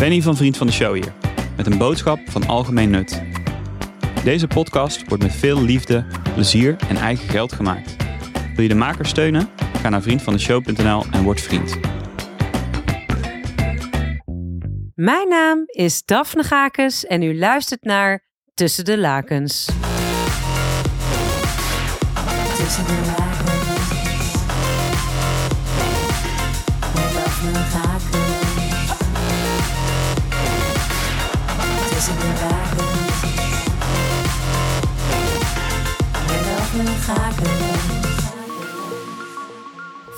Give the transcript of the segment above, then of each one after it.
Benny van Vriend van de Show hier, met een boodschap van algemeen nut. Deze podcast wordt met veel liefde, plezier en eigen geld gemaakt. Wil je de maker steunen? Ga naar vriendvandeshow.nl en word vriend. Mijn naam is Daphne Gakes en u luistert naar Tussen de Lakens. Tussen de lakens.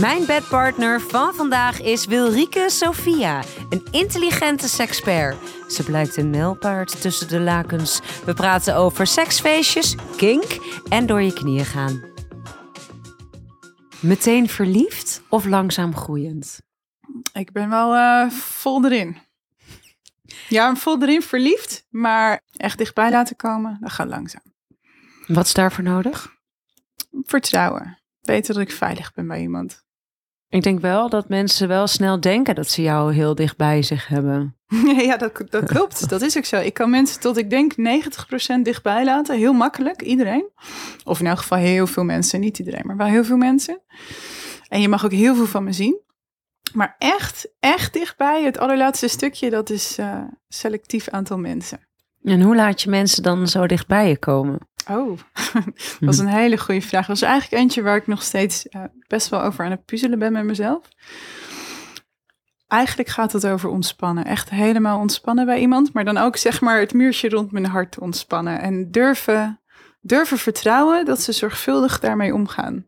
Mijn bedpartner van vandaag is Wilrike Sophia, een intelligente sekspert. Ze blijkt een nijlpaard tussen de lakens. We praten over seksfeestjes, kink en door je knieën gaan. Meteen verliefd of langzaam groeiend? Ik ben wel eh, vol erin. Ja, vol erin verliefd, maar echt dichtbij laten komen, dat gaat langzaam. Wat is daarvoor nodig? Vertrouwen. Weten dat ik veilig ben bij iemand. Ik denk wel dat mensen wel snel denken dat ze jou heel dicht bij zich hebben. ja, dat, dat klopt. Dat is ook zo. Ik kan mensen tot ik denk 90% dichtbij laten. Heel makkelijk, iedereen. Of in elk geval heel veel mensen. Niet iedereen, maar wel heel veel mensen. En je mag ook heel veel van me zien. Maar echt, echt dichtbij, het allerlaatste stukje, dat is eh, selectief aantal mensen. En hoe laat je mensen dan zo dicht bij je komen? Oh, dat is een hele goede vraag. Dat is eigenlijk eentje waar ik nog steeds eh, best wel over aan het puzzelen ben met mezelf. Eigenlijk gaat het over ontspannen. Echt helemaal ontspannen bij iemand. Maar dan ook zeg maar het muurtje rond mijn hart ontspannen. En durven, durven vertrouwen dat ze zorgvuldig daarmee omgaan.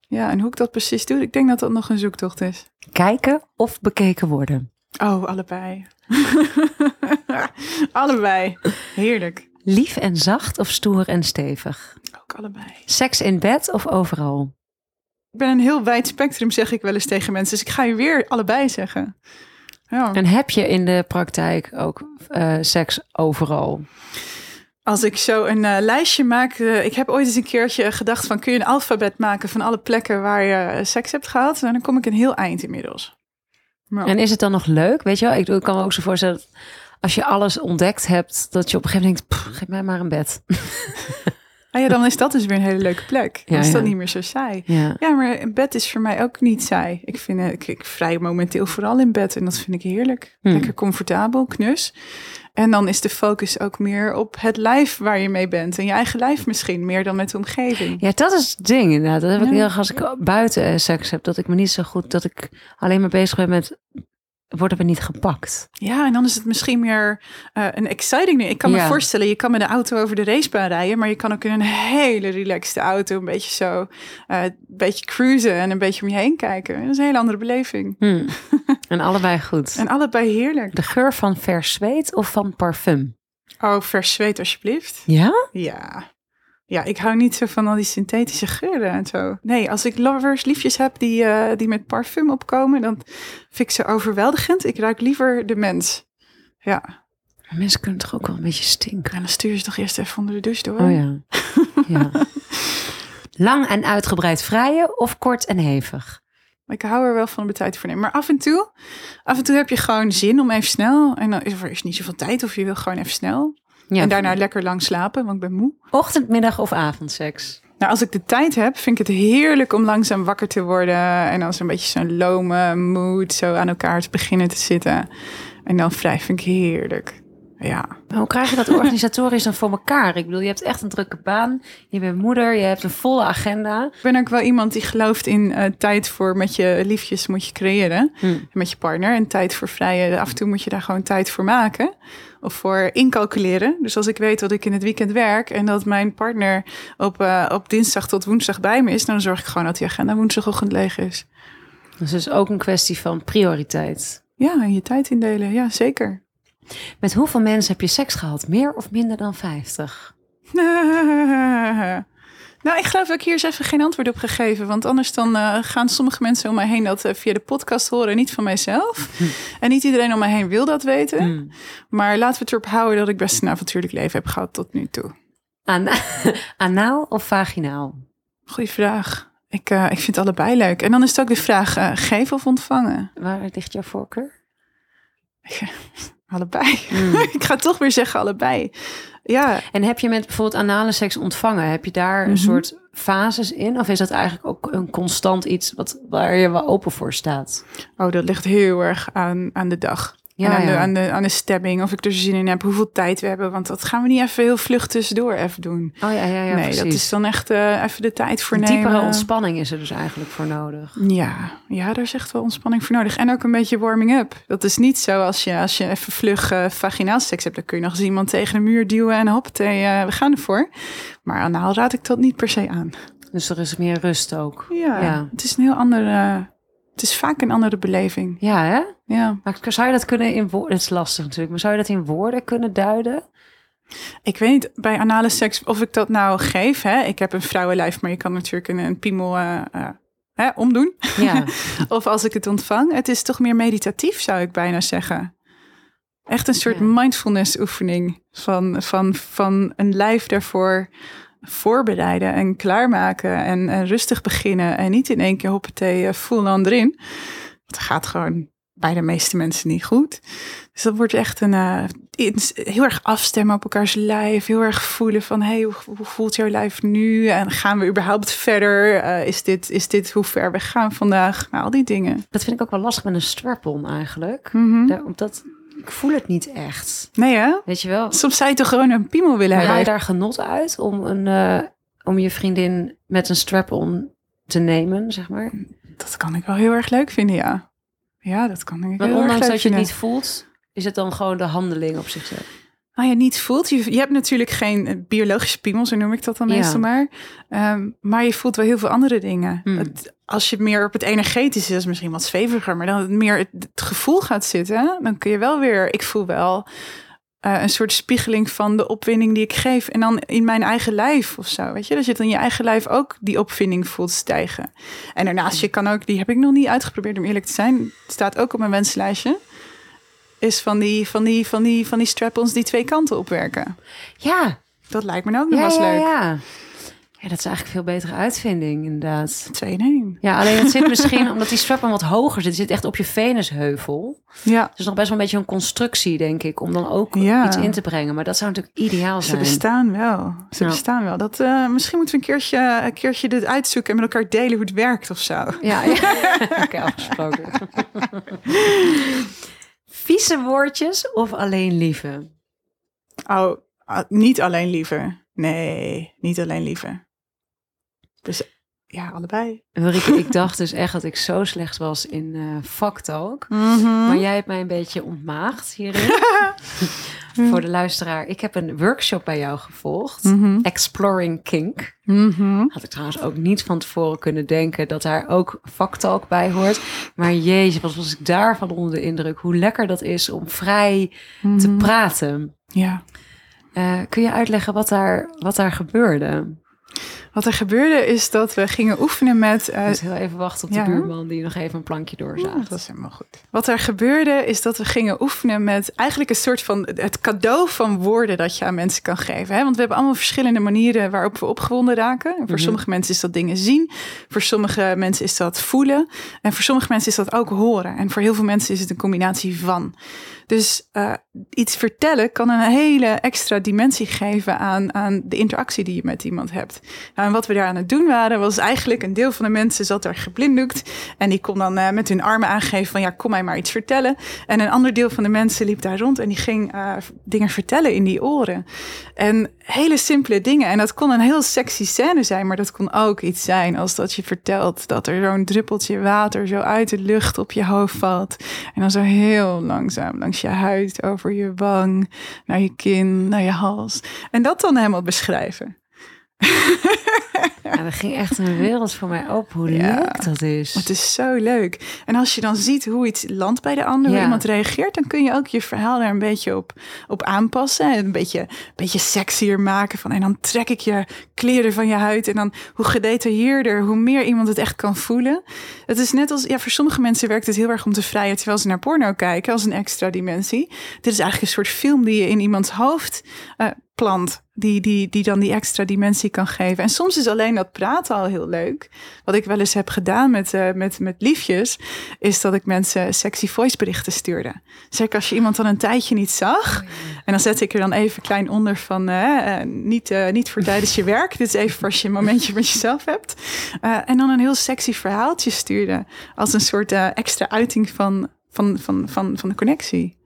Ja, en hoe ik dat precies doe, ik denk dat dat nog een zoektocht is. Kijken of bekeken worden? Oh, allebei. allebei. Heerlijk. Lief en zacht of stoer en stevig? Ook allebei. Seks in bed of overal? Ik ben een heel wijd spectrum, zeg ik wel eens tegen mensen. Dus ik ga je weer allebei zeggen. Ja. En heb je in de praktijk ook eh, seks overal? Als ik zo een eh, lijstje maak, eh, ik heb ooit eens een keertje gedacht van kun je een alfabet maken van alle plekken waar je seks hebt gehad? En dan kom ik een heel eind inmiddels. Nou, En is het dan nog leuk? Weet je wel, ik, ik kan me ook zo voorstellen dat als je alles ontdekt hebt, dat je op een gegeven moment denkt, "Pff, geef mij maar een bed. ah ja, dan is dat dus weer een hele leuke plek. Dan is dat ja. niet meer zo saai. Ja. Ja, maar een bed is voor mij ook niet saai. Ik vind eh, ik, ik vrij momenteel vooral in bed en dat vind ik heerlijk. Hmm. Lekker comfortabel, knus. En dan is de focus ook meer op het lijf waar je mee bent. En je eigen lijf misschien, meer dan met de omgeving. ja, dat is het ding inderdaad. Dat heb ik heel erg als ik buiten seks heb, dat ik me niet zo goed, dat ik alleen maar bezig ben met, worden we niet gepakt? Ja, en dan is het misschien meer eh, een exciting ding. Ik kan me Ja. voorstellen, je kan met de auto over de racebaan rijden, maar je kan ook in een hele relaxed auto een beetje zo, eh, een beetje cruisen en een beetje om je heen kijken. Dat is een hele andere beleving. Hmm. en allebei goed. En allebei heerlijk. De geur van vers zweet of van parfum? Oh, vers zweet alsjeblieft. Ja? Ja. Ja, ik hou niet zo van al die synthetische geuren en zo. Nee, als ik lovers, liefjes heb die, eh, die met parfum opkomen, dan vind ik ze overweldigend. Ik ruik liever de mens. Ja. Mensen kunnen toch ook wel een beetje stinken? En dan stuur je ze toch eerst even onder de douche door. Oh ja. ja. Lang en uitgebreid vrijen of kort en hevig? Ik hou er wel van om de tijd voor nemen. Maar af en toe, af en toe heb je gewoon zin om even snel. En dan is er is niet zoveel tijd of je wil gewoon even snel. Ja, en daarna lekker lang slapen, want ik ben moe. Ochtend, middag of avondseks? Nou, als ik de tijd heb, vind ik het heerlijk om langzaam wakker te worden. En dan zo'n beetje zo'n lome mood zo aan elkaar te beginnen te zitten. En dan vrij vind ik heerlijk. Ja. Maar hoe krijg je dat organisatorisch dan voor elkaar? Ik bedoel, je hebt echt een drukke baan. Je bent moeder, je hebt een volle agenda. Ik ben ook wel iemand die gelooft in eh, tijd voor met je liefjes moet je creëren. Hm. Met je partner. En tijd voor vrije. Af en toe moet je daar gewoon tijd voor maken. Of voor incalculeren. Dus als ik weet dat ik in het weekend werk. En dat mijn partner op, eh, op dinsdag tot woensdag bij me is. Dan zorg ik gewoon dat die agenda woensdagochtend leeg is. Dus het is ook een kwestie van prioriteit. Ja, en je tijd indelen. Ja, zeker. Met hoeveel mensen heb je seks gehad? Meer of minder dan 50? Nou, ik geloof dat ik hier eens even geen antwoord op gegeven. Want anders dan eh, gaan sommige mensen om mij heen dat eh, via de podcast horen. Niet van mijzelf. En niet iedereen om mij heen wil dat weten. Hmm. Maar laten we het erop houden dat ik best een avontuurlijk leven heb gehad tot nu toe. Ana- anaal of vaginaal? Goeie vraag. Ik, eh, ik vind allebei leuk. En dan is het ook de vraag, geven of ontvangen? Waar ligt jouw voorkeur? Allebei. Hmm. ik ga toch weer zeggen allebei. Ja, En heb je met bijvoorbeeld anale seks ontvangen, heb je daar een Mhm. soort fases in? Of is dat eigenlijk ook een constant iets wat, waar je wel open voor staat? oh, dat ligt heel erg aan, aan de dag. Ja, en aan, de, aan, de, aan de stemming, of ik er zin in heb, hoeveel tijd we hebben. Want dat gaan we niet even heel vlug tussendoor even doen. Oh ja, ja, ja nee, precies. dat is dan echt eh, even de tijd voor Een nemen. diepere ontspanning is er dus eigenlijk voor nodig. Ja, ja, daar is echt wel ontspanning voor nodig. En ook een beetje warming up. Dat is niet zo als je, als je even vlug eh vaginaal seks hebt. Dan kun je nog eens iemand tegen de muur duwen en hoppatee, eh we gaan ervoor. Maar anaal raad ik dat niet per se aan. Dus er is meer rust ook. Ja, Ja. het is een heel andere... Het is vaak een andere beleving. Ja, hè? Ja, Maar zou je dat kunnen in woorden... Het is lastig natuurlijk, maar zou je dat in woorden kunnen duiden? ik weet niet bij anale seks of ik dat nou geef. Hè? Ik heb een vrouwenlijf, maar je kan natuurlijk een, een piemel eh, eh, hè, omdoen. Ja. Of als ik het ontvang. Het is toch meer meditatief, zou ik bijna zeggen. Echt een soort Ja. mindfulness oefening. Van, van, van een lijf daarvoor voorbereiden en klaarmaken. En, en rustig beginnen. En niet in één keer hoppatee, eh, full on erin. Dat gaat gewoon bij de meeste mensen niet goed. Dus dat wordt echt een eh, heel erg afstemmen op elkaars lijf. Heel erg voelen van, hey, hoe, hoe voelt jouw lijf nu? En gaan we überhaupt verder? Eh, is, dit, is dit hoe ver we gaan vandaag? Nou, al die dingen. Dat vind ik ook wel lastig met een strap-on eigenlijk. Daar- Omdat ik voel het niet echt. Nee hè? Weet je wel? Soms zou je toch gewoon een piemel willen Haal je hebben? daar genot uit om, een, eh, om je vriendin met een strap-on te nemen, zeg maar? Dat kan ik wel heel erg leuk vinden, ja. Ja, dat kan ik Want heel erg ondanks leuk dat je het niet voelt, is het dan gewoon de handeling op zichzelf. Nou ja, niet voelt. Je, je hebt natuurlijk geen eh, biologische piemel, zo noem ik dat dan Ja. meestal maar. Ehm, maar je voelt wel heel veel andere dingen. Hmm. Het- als je meer op het energetische, dat is misschien wat zweviger, maar dan het meer het, het gevoel gaat zitten, dan kun je wel weer, ik voel wel eh, een soort spiegeling van de opwinding die ik geef. En dan in mijn eigen lijf of zo, weet je. Dat je dan in je eigen lijf ook die opwinding voelt stijgen. En daarnaast, je kan ook, die heb ik nog niet uitgeprobeerd om eerlijk te zijn. Het staat ook op mijn wenslijstje. Is van die, van die, van die, van die strap-ons die twee kanten opwerken. Ja, Dat lijkt me nou ook nog ja, wel eens ja, leuk. ja. Ja, dat is eigenlijk een veel betere uitvinding, inderdaad. Twee in één. Ja, alleen het zit misschien omdat die strap-on wat hoger zit. Het zit echt op je venusheuvel. Ja, Het is nog best wel een beetje een constructie, denk ik, om dan ook Ja. iets in te brengen. Maar dat zou natuurlijk ideaal ze zijn. bestaan wel. Ze bestaan wel. Dat, eh, misschien moeten we een keertje, een keertje dit uitzoeken en met elkaar delen hoe het werkt of zo. Ja, ja. oké, afgesproken. Vieze woordjes of alleen lieve? Oh, ah, niet alleen lieve. Nee, niet alleen lieve. Dus ja, allebei. Ulrike, ik dacht dus echt dat ik zo slecht was in eh vaktalk. Mhm. Maar jij hebt mij een beetje ontmaagd hierin. Voor de luisteraar, ik heb een workshop bij jou gevolgd. Mhm. Exploring Kink. Mhm. Had ik trouwens ook niet van tevoren kunnen denken dat daar ook vaktalk bij hoort. Maar jezus, wat was ik daarvan onder de indruk. Hoe lekker dat is om vrij te praten. Ja. Eh, kun je uitleggen wat daar, wat daar gebeurde? Wat er gebeurde is dat we gingen oefenen met... moet heel even wachten op de ja. buurman die nog even een plankje doorzaagt. dat is helemaal goed. Wat er gebeurde is dat we gingen oefenen met eigenlijk een soort van het cadeau van woorden dat je aan mensen kan geven. Hè? Want we hebben allemaal verschillende manieren waarop we opgewonden raken. En voor Mhm. sommige mensen is dat dingen zien, voor sommige mensen is dat voelen en voor sommige mensen is dat ook horen. En voor heel veel mensen is het een combinatie van. Dus eh, iets vertellen kan een hele extra dimensie geven aan, aan de interactie die je met iemand hebt. Nou, en wat we daar aan het doen waren, was eigenlijk een deel van de mensen zat daar geblinddoekt. En die kon dan eh, met hun armen aangeven van ja, kom mij maar iets vertellen. En een ander deel van de mensen liep daar rond en die ging eh, dingen vertellen in die oren. En hele simpele dingen. En dat kon een heel sexy scène zijn, maar dat kon ook iets zijn als dat je vertelt dat er zo'n druppeltje water zo uit de lucht op je hoofd valt. En dan zo heel langzaam langs je huid, over je wang, naar je kin, naar je hals. En dat dan helemaal beschrijven. Ja, er ging echt een wereld voor mij open. Hoe Ja. leuk dat is. Het is zo leuk. En als je dan ziet hoe iets landt bij de ander, hoe iemand reageert, dan kun je ook je verhaal daar een beetje op, op aanpassen. En een beetje, een beetje sexier maken. Van, en dan trek ik je kleren van je huid. En dan hoe gedetailleerder, hoe meer iemand het echt kan voelen. Het is net als, ja, voor sommige mensen werkt het heel erg om te vrijen terwijl ze naar porno kijken, als een extra dimensie. Dit is eigenlijk een soort film die je in iemands hoofd eh, plant. Die, die, die dan die extra dimensie kan geven. En soms is alleen dat praten al heel leuk. Wat ik wel eens heb gedaan met, eh, met, met liefjes, is dat ik mensen sexy voice berichten stuurde. Zeker als je iemand dan een tijdje niet zag. En dan zet ik er dan even klein onder van, eh, eh, niet, niet voor tijdens je werk. Dit is even voor als je een momentje met jezelf hebt. En dan een heel sexy verhaaltje stuurde. Als een soort extra uiting van, van, van, van, van de connectie.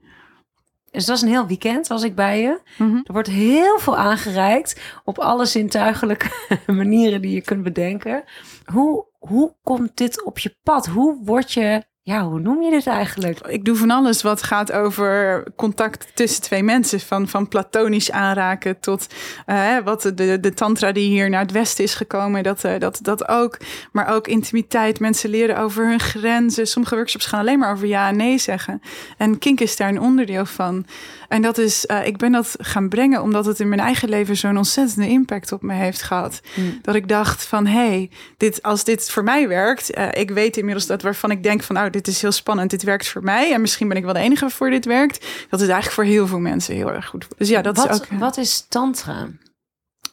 Dus dat was een heel weekend, was ik bij je. Mhm. Er wordt heel veel aangereikt op alle zintuigelijke manieren die je kunt bedenken. Hoe, hoe komt dit op je pad? Hoe word je, ja, hoe noem je dit eigenlijk? Ik doe van alles wat gaat over contact tussen twee mensen. Van, van platonisch aanraken tot eh, wat de, de tantra die hier naar het westen is gekomen. Dat, eh, dat, dat ook. Maar ook intimiteit. Mensen leren over hun grenzen. Sommige workshops gaan alleen maar over ja en nee zeggen. En kink is daar een onderdeel van. En dat is, eh, ik ben dat gaan brengen omdat het in mijn eigen leven zo'n ontzettende impact op me heeft gehad. Dat ik dacht van, hé, hey, dit, als dit voor mij werkt, eh, ik weet inmiddels dat waarvan ik denk van, nou, dit is heel spannend, dit werkt voor mij. En misschien ben ik wel de enige waarvoor dit werkt. Dat is eigenlijk voor heel veel mensen heel erg goed. Dus ja, dat wat, is ook. eh, wat is tantra?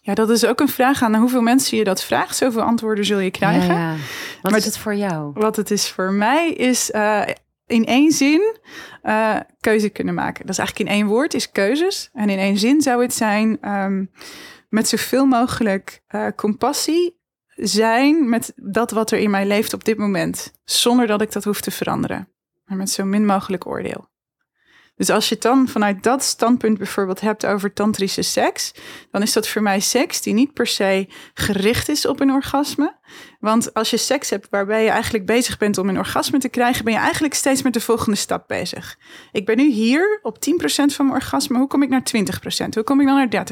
Ja, dat is ook een vraag aan hoeveel mensen je dat vraagt. Zoveel antwoorden zul je krijgen. Ja, ja. Wat Maar is het voor jou? Wat het is voor mij is in één zin eh, keuze kunnen maken. Dat is eigenlijk in één woord is keuzes. En in één zin zou het zijn ehm, met zoveel mogelijk eh, compassie zijn met dat wat er in mij leeft op dit moment. Zonder dat ik dat hoef te veranderen. Maar met zo min mogelijk oordeel. Dus als je het dan vanuit dat standpunt bijvoorbeeld hebt over tantrische seks, dan is dat voor mij seks die niet per se gericht is op een orgasme. Want als je seks hebt waarbij je eigenlijk bezig bent om een orgasme te krijgen, ben je eigenlijk steeds met de volgende stap bezig. Ik ben nu hier op 10% van mijn orgasme. Hoe kom ik naar 20%? Hoe kom ik dan naar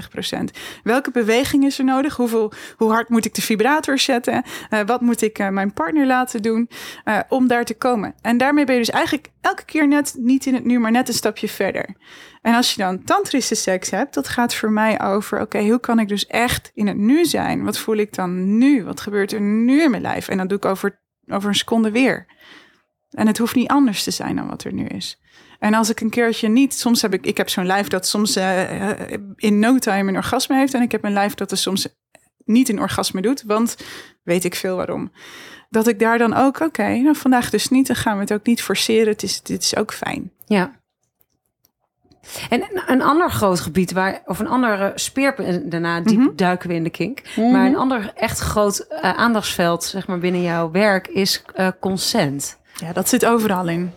30%? Welke beweging is er nodig? Hoeveel, hoe hard moet ik de vibrator zetten? Eh, wat moet ik eh, mijn partner laten doen eh, om daar te komen? En daarmee ben je dus eigenlijk elke keer net niet in het nu, maar net een stapje verder. En als je dan tantrische seks hebt, dat gaat voor mij over, oké, hoe kan ik dus echt in het nu zijn? Wat voel ik dan nu? Wat gebeurt er nu in mijn lijf? En dat doe ik over, over een seconde weer. En het hoeft niet anders te zijn dan wat er nu is. En als ik een keertje niet, soms heb ik, ik heb zo'n lijf dat soms eh, eh, in no time een orgasme heeft. En ik heb een lijf dat er soms niet een orgasme doet, want weet ik veel waarom. Dat ik daar dan ook, oké, nou vandaag dus niet, dan gaan we het ook niet forceren. Het is, dit is ook fijn. Ja. En een- ander groot gebied waar, of een andere speerpunt, en daarna diep Mhm. duiken we in de kink. Maar een ander echt groot eh, aandachtsveld, zeg maar, binnen jouw werk is eh, consent. Ja, dat zit overal in.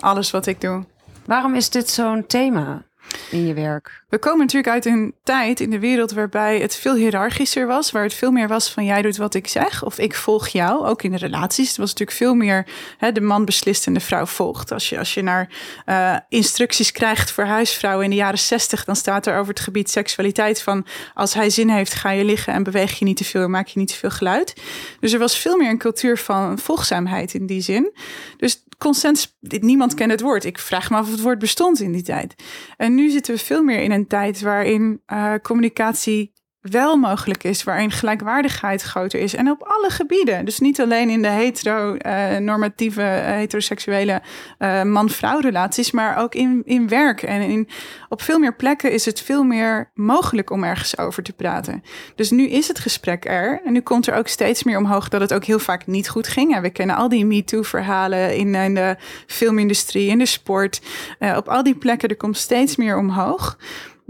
Alles wat ik doe. Waarom is dit zo'n thema in je werk? We komen natuurlijk uit een tijd in de wereld waarbij het veel hiërarchischer was. Waar het veel meer was van jij doet wat ik zeg of ik volg jou. Ook in de relaties. Het was natuurlijk veel meer hè, de man beslist en de vrouw volgt. Als je, als je naar eh, instructies krijgt voor huisvrouwen in de jaren zestig... dan staat er over het gebied seksualiteit van... als hij zin heeft ga je liggen en beweeg je niet te veel... en maak je niet te veel geluid. Dus er was veel meer een cultuur van volgzaamheid in die zin. Dus consent, niemand kent het woord. Ik vraag me af of het woord bestond in die tijd. En nu zitten we veel meer in een tijd waarin eh, communicatie wel mogelijk is, waarin gelijkwaardigheid groter is en op alle gebieden. Dus niet alleen in de hetero-normatieve, heteroseksuele eh, man-vrouw relaties, maar ook in, in werk. En in, op veel meer plekken is het veel meer mogelijk om ergens over te praten. Dus nu is het gesprek er en nu komt er ook steeds meer omhoog dat het ook heel vaak niet goed ging. En we kennen al die MeToo-verhalen in, in de filmindustrie, in de sport. Eh, op al die plekken, er komt steeds meer omhoog.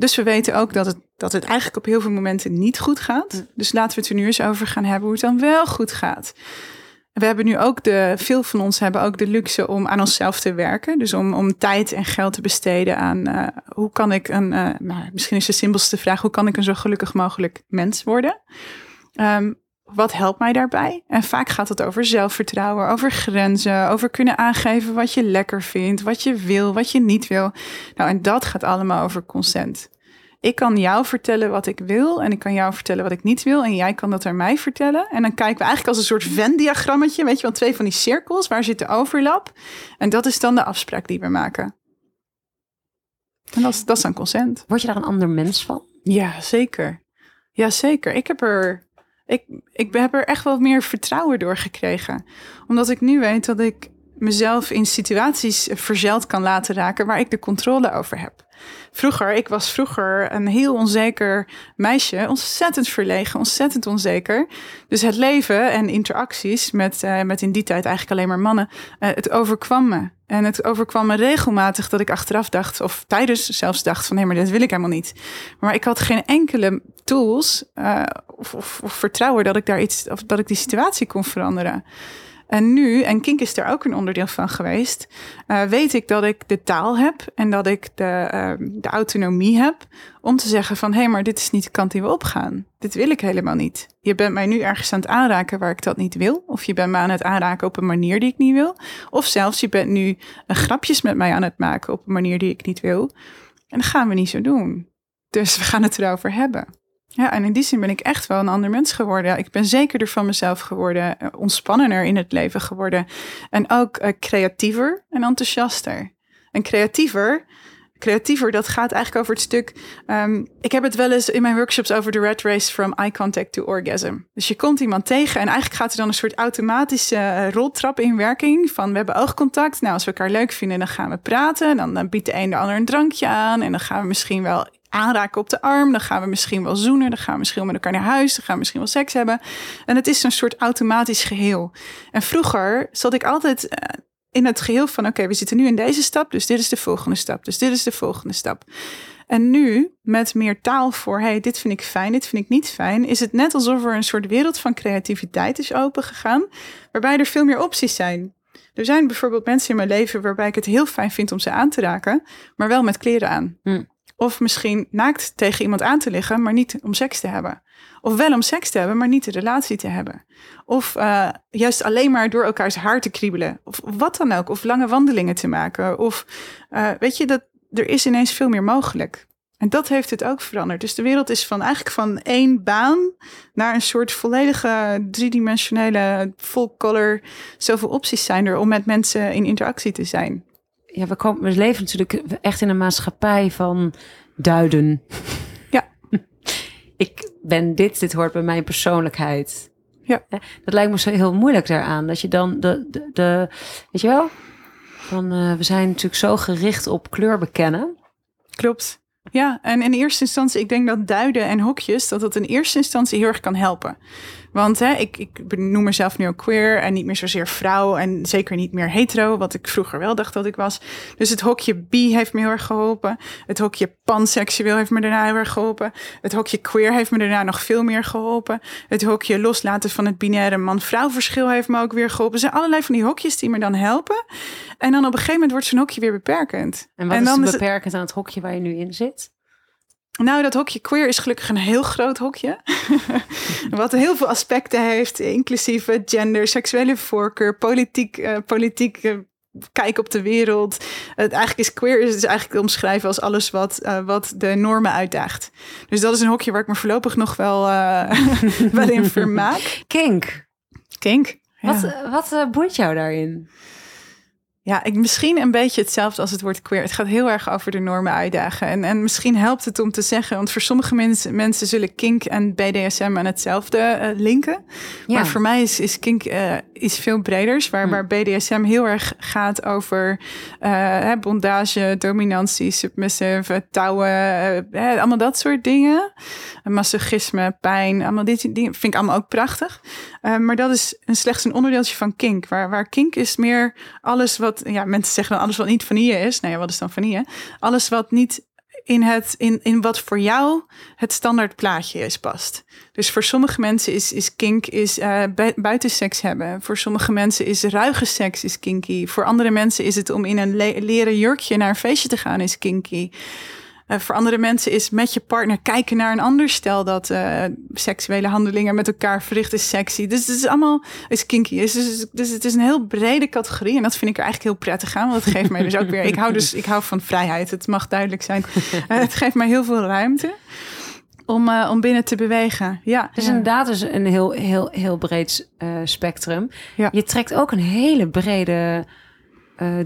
Dus we weten ook dat het, dat het eigenlijk op heel veel momenten niet goed gaat. Dus laten we het er nu eens over gaan hebben hoe het dan wel goed gaat. We hebben nu ook de, veel van ons hebben ook de luxe om aan onszelf te werken. Dus om, om tijd en geld te besteden aan eh, hoe kan ik een, eh, nou, misschien is de simpelste vraag, hoe kan ik een zo gelukkig mogelijk mens worden? Ehm, wat helpt mij daarbij? En vaak gaat het over zelfvertrouwen, over grenzen, over kunnen aangeven wat je lekker vindt, wat je wil, wat je niet wil. Nou, en dat gaat allemaal over consent. Ik kan jou vertellen wat ik wil en ik kan jou vertellen wat ik niet wil en jij kan dat aan mij vertellen. En dan kijken we eigenlijk als een soort Venn-diagrammetje, weet je wel, twee van die cirkels, waar zit de overlap? En dat is dan de afspraak die we maken. En dat is, dat is dan consent. Word je daar een ander mens van? Ja, zeker. Ja, zeker. Ik heb er, ik, ik heb er echt wel meer vertrouwen door gekregen. Omdat ik nu weet dat ik mezelf in situaties verzeld kan laten raken waar ik de controle over heb. Vroeger, ik was vroeger een heel onzeker meisje, ontzettend verlegen, ontzettend onzeker. Dus het leven en interacties met, eh, met in die tijd eigenlijk alleen maar mannen, eh, het overkwam me. En het overkwam me regelmatig dat ik achteraf dacht, of tijdens zelfs dacht van, hé, maar dit wil ik helemaal niet. Maar ik had geen enkele tools eh, of, of, of vertrouwen dat ik daar iets, of dat ik die situatie kon veranderen. En nu, en Kink is er ook een onderdeel van geweest, eh, weet ik dat ik de taal heb en dat ik de, eh, de autonomie heb om te zeggen van hé, hey, maar dit is niet de kant die we opgaan. Dit wil ik helemaal niet. Je bent mij nu ergens aan het aanraken waar ik dat niet wil. Of je bent me aan het aanraken op een manier die ik niet wil. Of zelfs je bent nu grapjes met mij aan het maken op een manier die ik niet wil. En dat gaan we niet zo doen. Dus we gaan het erover hebben. Ja, en in die zin ben ik echt wel een ander mens geworden. Ik ben zekerder van mezelf geworden, eh, ontspannender in het leven geworden. En ook uh, creatiever en enthousiaster. En creatiever, creatiever, dat gaat eigenlijk over het stuk. Um, ik heb het wel eens in mijn workshops over de red race from eye contact to orgasm. Dus je komt iemand tegen en eigenlijk gaat er dan een soort automatische uh, roltrap in werking. Van we hebben oogcontact. Nou, als we elkaar leuk vinden, dan gaan we praten. Dan, dan biedt de een de ander een drankje aan. En dan gaan we misschien wel aanraken op de arm. Dan gaan we misschien wel zoenen. Dan gaan we misschien wel met elkaar naar huis. Dan gaan we misschien wel seks hebben. En het is een soort automatisch geheel. En vroeger zat ik altijd uh, in het geheel van: oké, we zitten nu in deze stap. Dus dit is de volgende stap. Dus dit is de volgende stap. En nu, met meer taal voor, hey, dit vind ik fijn, dit vind ik niet fijn, is het net alsof er een soort wereld van creativiteit is opengegaan, waarbij er veel meer opties zijn. Er zijn bijvoorbeeld mensen in mijn leven waarbij ik het heel fijn vind om ze aan te raken, maar wel met kleren aan. Hm. Of misschien naakt tegen iemand aan te liggen, maar niet om seks te hebben. Of wel om seks te hebben, maar niet de relatie te hebben. Of uh, juist alleen maar door elkaars haar te kriebelen. Of wat dan ook. Of lange wandelingen te maken. Of uh, weet je, dat, er is ineens veel meer mogelijk. En dat heeft het ook veranderd. Dus de wereld is van eigenlijk van één baan naar een soort volledige driedimensionele full color. Zoveel opties zijn er om met mensen in interactie te zijn ja, we, komen, we leven natuurlijk echt in een maatschappij van duiden. Ja. Ik ben dit, dit hoort bij mijn persoonlijkheid. Ja. Dat lijkt me zo heel moeilijk daaraan. Dat je dan de, de, de weet je wel? Dan, uh, we zijn natuurlijk zo gericht op kleur bekennen. Klopt. Ja, en in eerste instantie, ik denk dat duiden en hokjes, dat dat in eerste instantie heel erg kan helpen. Want hè, ik, ik noem mezelf nu ook queer en niet meer zozeer vrouw en zeker niet meer hetero, wat ik vroeger wel dacht dat ik was. Dus het hokje bi heeft me heel erg geholpen. Het hokje panseksueel heeft me daarna heel erg geholpen. Het hokje queer heeft me daarna nog veel meer geholpen. Het hokje loslaten van het binaire man-vrouw verschil heeft me ook weer geholpen. Er zijn allerlei van die hokjes die me dan helpen. En dan op een gegeven moment wordt zo'n hokje weer beperkend. En wat en is dan is beperkend het... aan het hokje waar je nu in zit? Nou, dat hokje queer is gelukkig een heel groot hokje. Wat heel veel aspecten heeft, inclusief gender, seksuele voorkeur, politiek, uh, politiek uh, kijk op de wereld. Het eigenlijk is queer is eigenlijk te omschrijven als alles wat, uh, wat de normen uitdaagt. Dus dat is een hokje waar ik me voorlopig nog wel, wel in vermaak. Kink. Kink. Ja. Wat, wat boeit jou daarin? Ja, ik, misschien een beetje hetzelfde als het woord queer. Het gaat heel erg over de normen uitdagen. En, en misschien helpt het om te zeggen, want voor sommige mensen, mensen zullen kink en BDSM aan hetzelfde uh, linken. Ja. Maar voor mij is, is kink uh, iets veel breders, waar, hm. waar BDSM heel erg gaat over uh, bondage, dominantie, submissive, touwen, allemaal dat soort dingen. Masochisme, pijn, allemaal dit dingen vind ik allemaal ook prachtig. maar dat is een, slechts een onderdeeltje van kink, waar, waar kink is meer alles wat ja, mensen zeggen dan alles wat niet vanille is. Nou ja, wat is dan vanille? Alles wat niet in, het, in, in wat voor jou het standaard plaatje is past. Dus voor sommige mensen is, is kink is, uh, buiten seks hebben. Voor sommige mensen is ruige seks is kinky. Voor andere mensen is het om in een le leren jurkje naar een feestje te gaan is kinky. Eh, voor andere mensen is met je partner kijken naar een ander stel dat eh, seksuele handelingen met elkaar verrichten is sexy. Dus het is allemaal is kinky. Dus, dus, dus het is een heel brede categorie en dat vind ik er eigenlijk heel prettig aan. Want het geeft mij dus ook weer. Ik hou dus ik hou van vrijheid. Het mag duidelijk zijn. Eh, het geeft mij heel veel ruimte om, om binnen te bewegen. Ja, is ja. inderdaad dus een heel, heel, heel breed spectrum. Ja. Je trekt ook een hele brede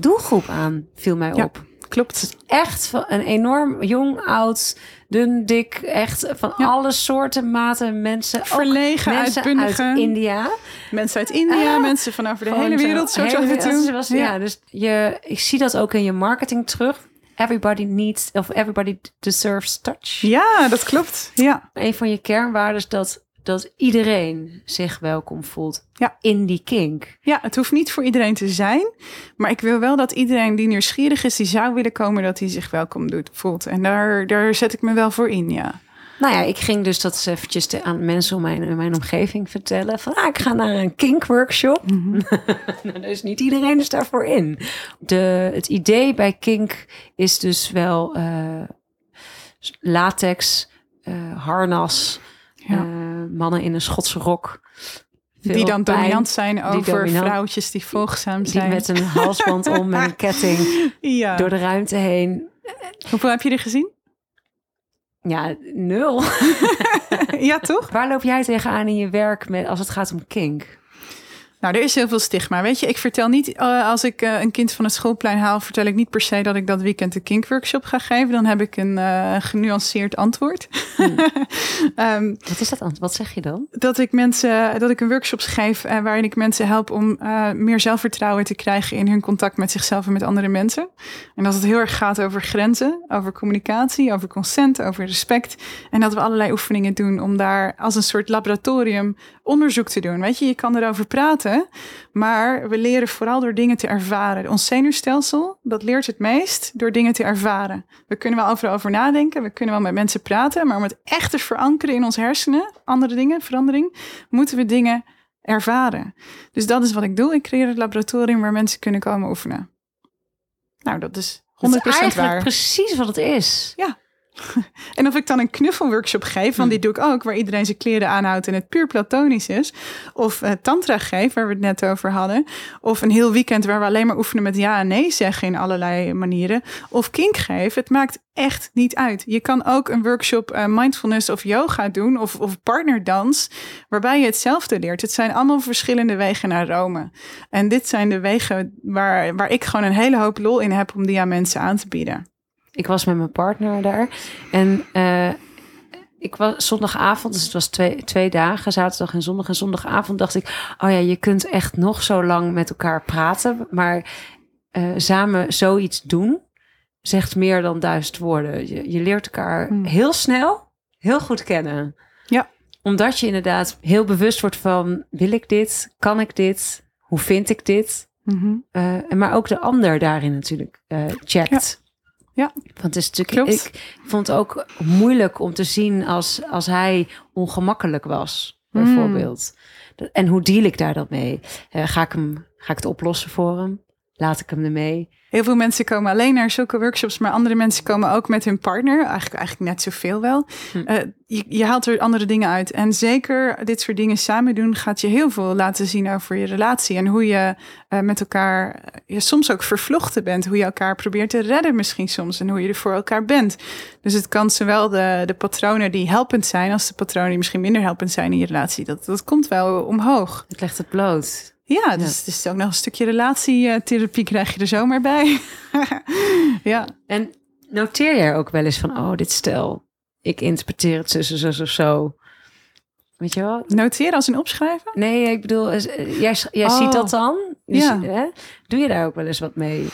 doelgroep aan, viel mij Ja. op. klopt. Echt van een enorm jong, oud, dun, dik, echt van Ja. alle soorten, maten, mensen. Verlegen, mensen uit India. Mensen uit India, Ah, mensen van over de hele wereld, zo hele wereld. toe. Ja. dus je, ik zie dat ook in je marketing terug. Everybody needs, of everybody deserves touch. Ja, dat klopt. Ja, Een van je kernwaarden is dat, dat iedereen zich welkom voelt Ja. in die kink. ja, het hoeft niet voor iedereen te zijn. Maar ik wil wel dat iedereen die nieuwsgierig is, die zou willen komen, dat hij zich welkom doet, voelt. En daar, daar zet ik me wel voor in, ja. Nou ja, ik ging dus dat eventjes te- aan mensen om mijn, in mijn omgeving vertellen. Van, ah, ik ga naar een kink workshop. nou, dus niet iedereen is daarvoor in. De, het idee bij kink is dus wel eh, latex, eh, harnas, Ja. eh, mannen in een Schotse rok. die dan pijn, dominant zijn over dominant- vrouwtjes die volgzaam Die zijn. met een halsband om, met een ketting ja. door de ruimte heen. Hoeveel heb je er gezien? Ja, nul. ja, toch? Waar loop jij tegenaan in je werk met, als het gaat om kink? Nou, er is heel veel stigma. Weet je, ik vertel niet, eh, als ik eh, een kind van het schoolplein haal, vertel ik niet per se dat ik dat weekend de kinkworkshop ga geven. Dan heb ik een eh, genuanceerd antwoord. Ehm, Wat is dat? Ant? Wat zeg je dan? dat ik mensen, dat ik een workshop geef waarin ik mensen help om meer zelfvertrouwen te krijgen in hun contact met zichzelf en met andere mensen. En dat het heel erg gaat over grenzen, over communicatie, over consent, over respect. En dat we allerlei oefeningen doen om daar als een soort laboratorium onderzoek te doen. Weet je, je kan erover praten, maar we leren vooral door dingen te ervaren. Ons zenuwstelsel, dat leert het meest door dingen te ervaren. We kunnen wel overal over nadenken, we kunnen wel met mensen praten, maar om het echt te verankeren in ons hersenen, andere dingen, verandering, moeten we dingen ervaren. Dus dat is wat ik doe. Ik creëer het laboratorium waar mensen kunnen komen oefenen. Nou, dat is 100% Dat is eigenlijk waar. precies wat het is. En of ik dan een knuffelworkshop geef, want die doe ik ook, waar iedereen zijn kleren aanhoudt en het puur platonisch is. Of eh, tantra geef, waar we het net over hadden. Of een heel weekend waar we alleen maar oefenen met ja en nee zeggen in allerlei manieren. Of kink geef, het maakt echt niet uit. Je kan ook een workshop eh, mindfulness of yoga doen, of, of partnerdans, waarbij je hetzelfde leert. Het zijn allemaal verschillende wegen naar Rome. En dit zijn de wegen waar, waar ik gewoon een hele hoop lol in heb om die aan mensen aan te bieden. Ik was met mijn partner daar. En eh, ik was zondagavond, dus het was twee, twee dagen, zaterdag en zondag. En zondagavond dacht ik, oh ja, je kunt echt nog zo lang met elkaar praten. Maar eh, samen zoiets doen, zegt meer dan duizend woorden. Je, je leert elkaar Hmm. heel snel, heel goed kennen. Ja. Omdat je inderdaad heel bewust wordt van, wil ik dit? Kan ik dit? Hoe vind ik dit? En maar ook de ander daarin natuurlijk eh, checkt. Ja. Want het is natuurlijk, Klopt. ik vond het ook moeilijk om te zien als, als hij ongemakkelijk was, bijvoorbeeld. Dat- En hoe deal ik daar dan mee? Eh, ga, ik hem, ga ik het oplossen voor hem? Laat ik hem ermee? Heel veel mensen komen alleen naar zulke workshops, maar andere mensen komen ook met hun partner. Eigenlijk, eigenlijk net zoveel wel. Hm. Eh, je, je haalt er andere dingen uit. En zeker dit soort dingen samen doen gaat je heel veel laten zien over je relatie. En hoe je eh, met elkaar eh, je soms ook vervlochten bent. Hoe je elkaar probeert te redden misschien soms. En hoe je er voor elkaar bent. Dus het kan zowel de, de patronen die helpend zijn... als de patronen die misschien minder helpend zijn in je relatie. Dat, dat komt wel omhoog. Het legt het bloot. Ja, dus het is ook nog een stukje relatietherapie krijg je er zomaar bij. ja. En noteer jij ook wel eens van, oh, dit stel, ik interpreteer het zo, zo, zo, zo. Weet je wel? Noteren als een opschrijven? Nee, ik bedoel, eh, jij, jij Oh. ziet dat dan? Dus, Ja. hè? Doe je daar ook wel eens wat mee?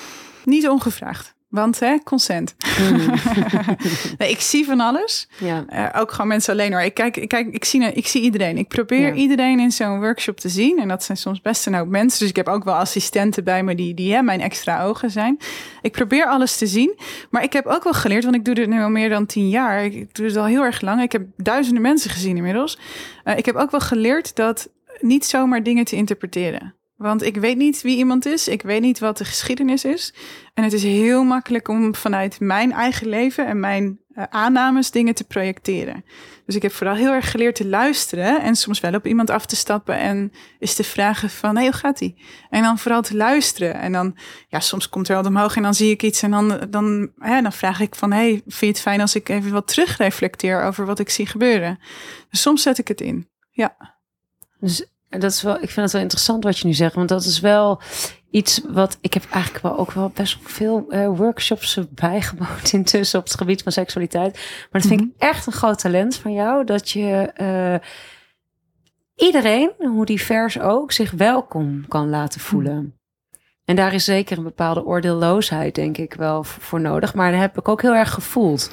Niet ongevraagd. Want hè, consent. nee, ik zie van alles. Ja. Eh, ook gewoon mensen alleen hoor. Ik, kijk, ik, kijk, ik, zie, ik zie iedereen. Ik probeer Ja. iedereen in zo'n workshop te zien. En dat zijn soms best een hoop mensen. Dus ik heb ook wel assistenten bij me die, die hè, mijn extra ogen zijn. Ik probeer alles te zien. Maar ik heb ook wel geleerd, want ik doe dit nu al meer dan tien jaar. Ik, ik doe het al heel erg lang. Ik heb duizenden mensen gezien inmiddels. Eh, ik heb ook wel geleerd dat niet zomaar dingen te interpreteren. Want ik weet niet wie iemand is. Ik weet niet wat de geschiedenis is. En het is heel makkelijk om vanuit mijn eigen leven en mijn eh, aannames dingen te projecteren. Dus ik heb vooral heel erg geleerd te luisteren en soms wel op iemand af te stappen en eens te vragen van, hey, hoe gaat die? En dan vooral te luisteren. En dan, ja, soms komt er wat omhoog en dan zie ik iets en dan, dan, dan vraag ik van, hey, vind je het fijn als ik even wat terugreflecteer over wat ik zie gebeuren? Dus soms zet ik het in. Ja. Dus dat is wel, ik vind het wel interessant wat je nu zegt, want dat is wel iets wat ik heb eigenlijk wel ook wel best wel veel eh, workshops bijgewoond intussen op het gebied van seksualiteit. Maar dat vind ik echt een groot talent van jou, dat je eh, iedereen, hoe divers ook, zich welkom kan laten voelen. En daar is zeker een bepaalde oordeelloosheid, denk ik, wel voor nodig. Maar dat heb ik ook heel erg gevoeld.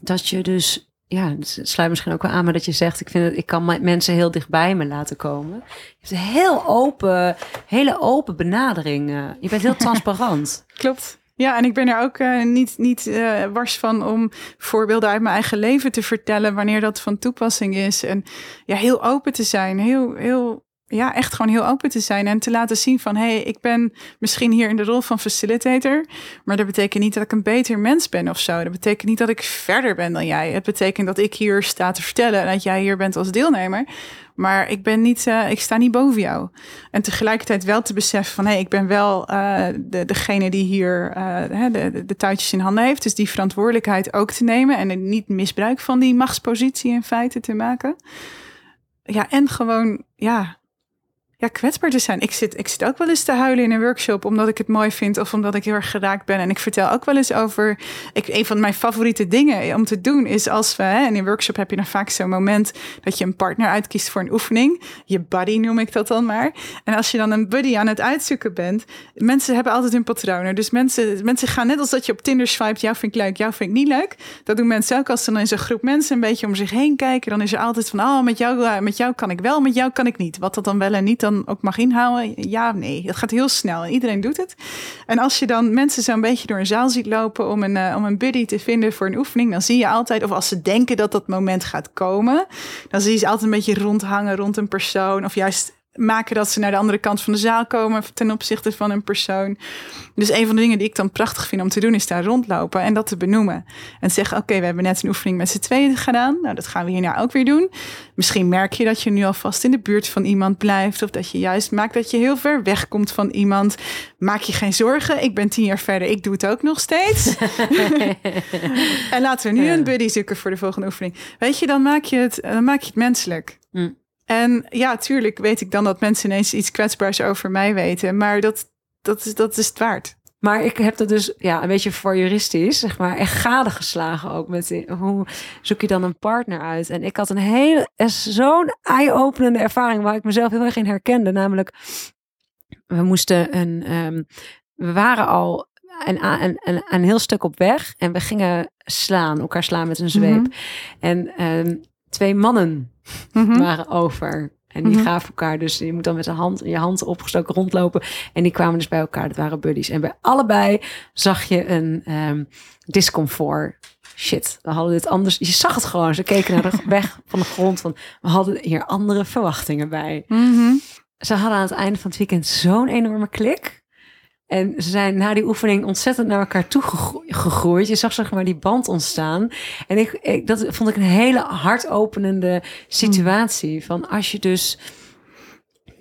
Dat je dus, ja, het sluit misschien ook wel aan, maar dat je zegt, ik vind het, ik kan me- mensen heel dichtbij me laten komen. Je hebt een heel open, hele open benadering. eh. je bent heel transparant. Klopt. Ja, en ik ben er ook eh, niet, niet eh, wars van om voorbeelden uit mijn eigen leven te vertellen wanneer dat van toepassing is. En ja, heel open te zijn. Heel, heel, ja, echt gewoon heel open te zijn en te laten zien van hé, hey, ik ben misschien hier in de rol van facilitator, maar dat betekent niet dat ik een beter mens ben of zo. Dat betekent niet dat ik verder ben dan jij. Het betekent dat ik hier sta te vertellen en dat jij hier bent als deelnemer. Maar ik ben niet, eh, ik sta niet boven jou. En tegelijkertijd wel te beseffen van hé, hey, ik ben wel eh, de, degene die hier eh, de, de, touwtjes in handen heeft. Dus die verantwoordelijkheid ook te nemen en niet misbruik van die machtspositie in feite te maken. Ja, en gewoon, ja, ja, kwetsbaar te zijn. Ik zit, ik zit ook wel eens te huilen in een workshop omdat ik het mooi vind of omdat ik heel erg geraakt ben. En ik vertel ook wel eens over. Ik, een van mijn favoriete dingen om te doen is als we. Hè, in een workshop heb je dan vaak zo'n moment dat je een partner uitkiest voor een oefening. Je buddy noem ik dat dan maar. En als je dan een buddy aan het uitzoeken bent, mensen hebben altijd hun patronen. Dus mensen, mensen gaan net als dat je op Tinder swipet. Jou vind ik leuk, jou vind ik niet leuk. Dat doen mensen ook als ze dan in zo'n groep mensen een beetje om zich heen kijken. Dan is er altijd van, oh, met jou, eh, met jou kan ik wel, met jou kan ik niet. Wat dat dan wel en niet dan ook mag inhouden. Ja, nee, dat gaat heel snel en iedereen doet het. En als je dan mensen zo'n beetje door een zaal ziet lopen om een, eh, om een buddy te vinden voor een oefening, dan zie je altijd, of als ze denken dat dat moment gaat komen, dan zie je ze altijd een beetje rondhangen rond een persoon. Of juist maken dat ze naar de andere kant van de zaal komen ten opzichte van een persoon. Dus een van de dingen die ik dan prachtig vind om te doen, is daar rondlopen en dat te benoemen. En zeggen, oké, we hebben net een oefening met z'n tweeën gedaan. Nou, dat gaan we hierna ook weer doen. Misschien merk je dat je nu alvast in de buurt van iemand blijft. Of dat je juist maakt dat je heel ver wegkomt van iemand. Maak je geen zorgen, ik ben tien jaar verder, ik doe het ook nog steeds. en laten we nu een buddy zoeken voor de volgende oefening. Weet je, dan maak je het, dan maak je het menselijk. Mm. En ja, tuurlijk weet ik dan dat mensen ineens iets kwetsbaars over mij weten. Maar dat, dat, is, dat is het waard. Maar ik heb dat dus ja, een beetje voor juristisch, zeg maar, echt gadegeslagen ook. Met hoe zoek je dan een partner uit? En ik had een hele, zo'n eye-openende ervaring waar ik mezelf heel erg in herkende. Namelijk, we moesten een, ehm, we waren al een, een, een, een heel stuk op weg en we gingen slaan, elkaar slaan met een zweep. Mhm. En ehm, twee mannen Mhm. waren over. En die Mhm. gaven elkaar dus, je moet dan met de hand, je hand opgestoken rondlopen. En die kwamen dus bij elkaar, dat waren buddies. En bij allebei zag je een ehm, discomfort. Shit, we hadden dit anders. Je zag het gewoon, ze keken naar de weg van de grond. Van, we hadden hier andere verwachtingen bij. Mhm. Ze hadden aan het einde van het weekend zo'n enorme klik. En ze zijn na die oefening ontzettend naar elkaar toe gegro- gegroeid. Je zag zeg maar die band ontstaan. En ik, ik, dat vond ik een hele hartopenende situatie. Van als je dus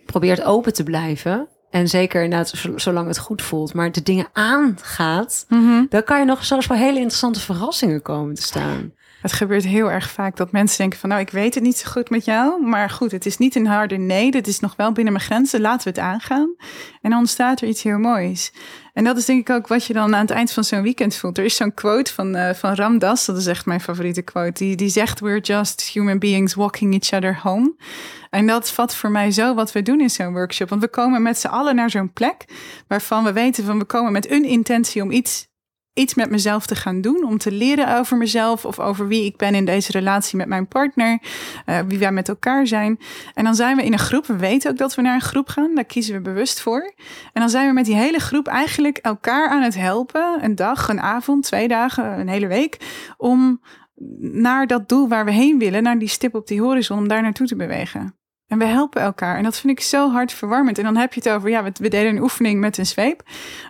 probeert open te blijven. En zeker inderdaad zo- zolang het goed voelt. Maar de dingen aangaat. Mhm. Dan kan je nog zelfs voor hele interessante verrassingen komen te staan. Het gebeurt heel erg vaak dat mensen denken van nou, ik weet het niet zo goed met jou. Maar goed, het is niet een harde nee. Dit is nog wel binnen mijn grenzen. Laten we het aangaan. En dan ontstaat er iets heel moois. En dat is denk ik ook wat je dan aan het eind van zo'n weekend voelt. Er is zo'n quote van, eh, van Ram Dass, dat is echt mijn favoriete quote. Die, die zegt, we're just human beings walking each other home. En dat vat voor mij zo wat we doen in zo'n workshop. Want we komen met z'n allen naar zo'n plek waarvan we weten van we komen met een intentie om iets iets met mezelf te gaan doen. Om te leren over mezelf of over wie ik ben in deze relatie met mijn partner. eh, wie wij met elkaar zijn. En dan zijn we in een groep. We weten ook dat we naar een groep gaan. Daar kiezen we bewust voor. En dan zijn we met die hele groep eigenlijk elkaar aan het helpen. Een dag, een avond, twee dagen, een hele week. Om naar dat doel waar we heen willen, naar die stip op die horizon, om daar naartoe te bewegen. En we helpen elkaar. En dat vind ik zo hartverwarmend. En dan heb je het over, ja, we, deden een oefening met een zweep.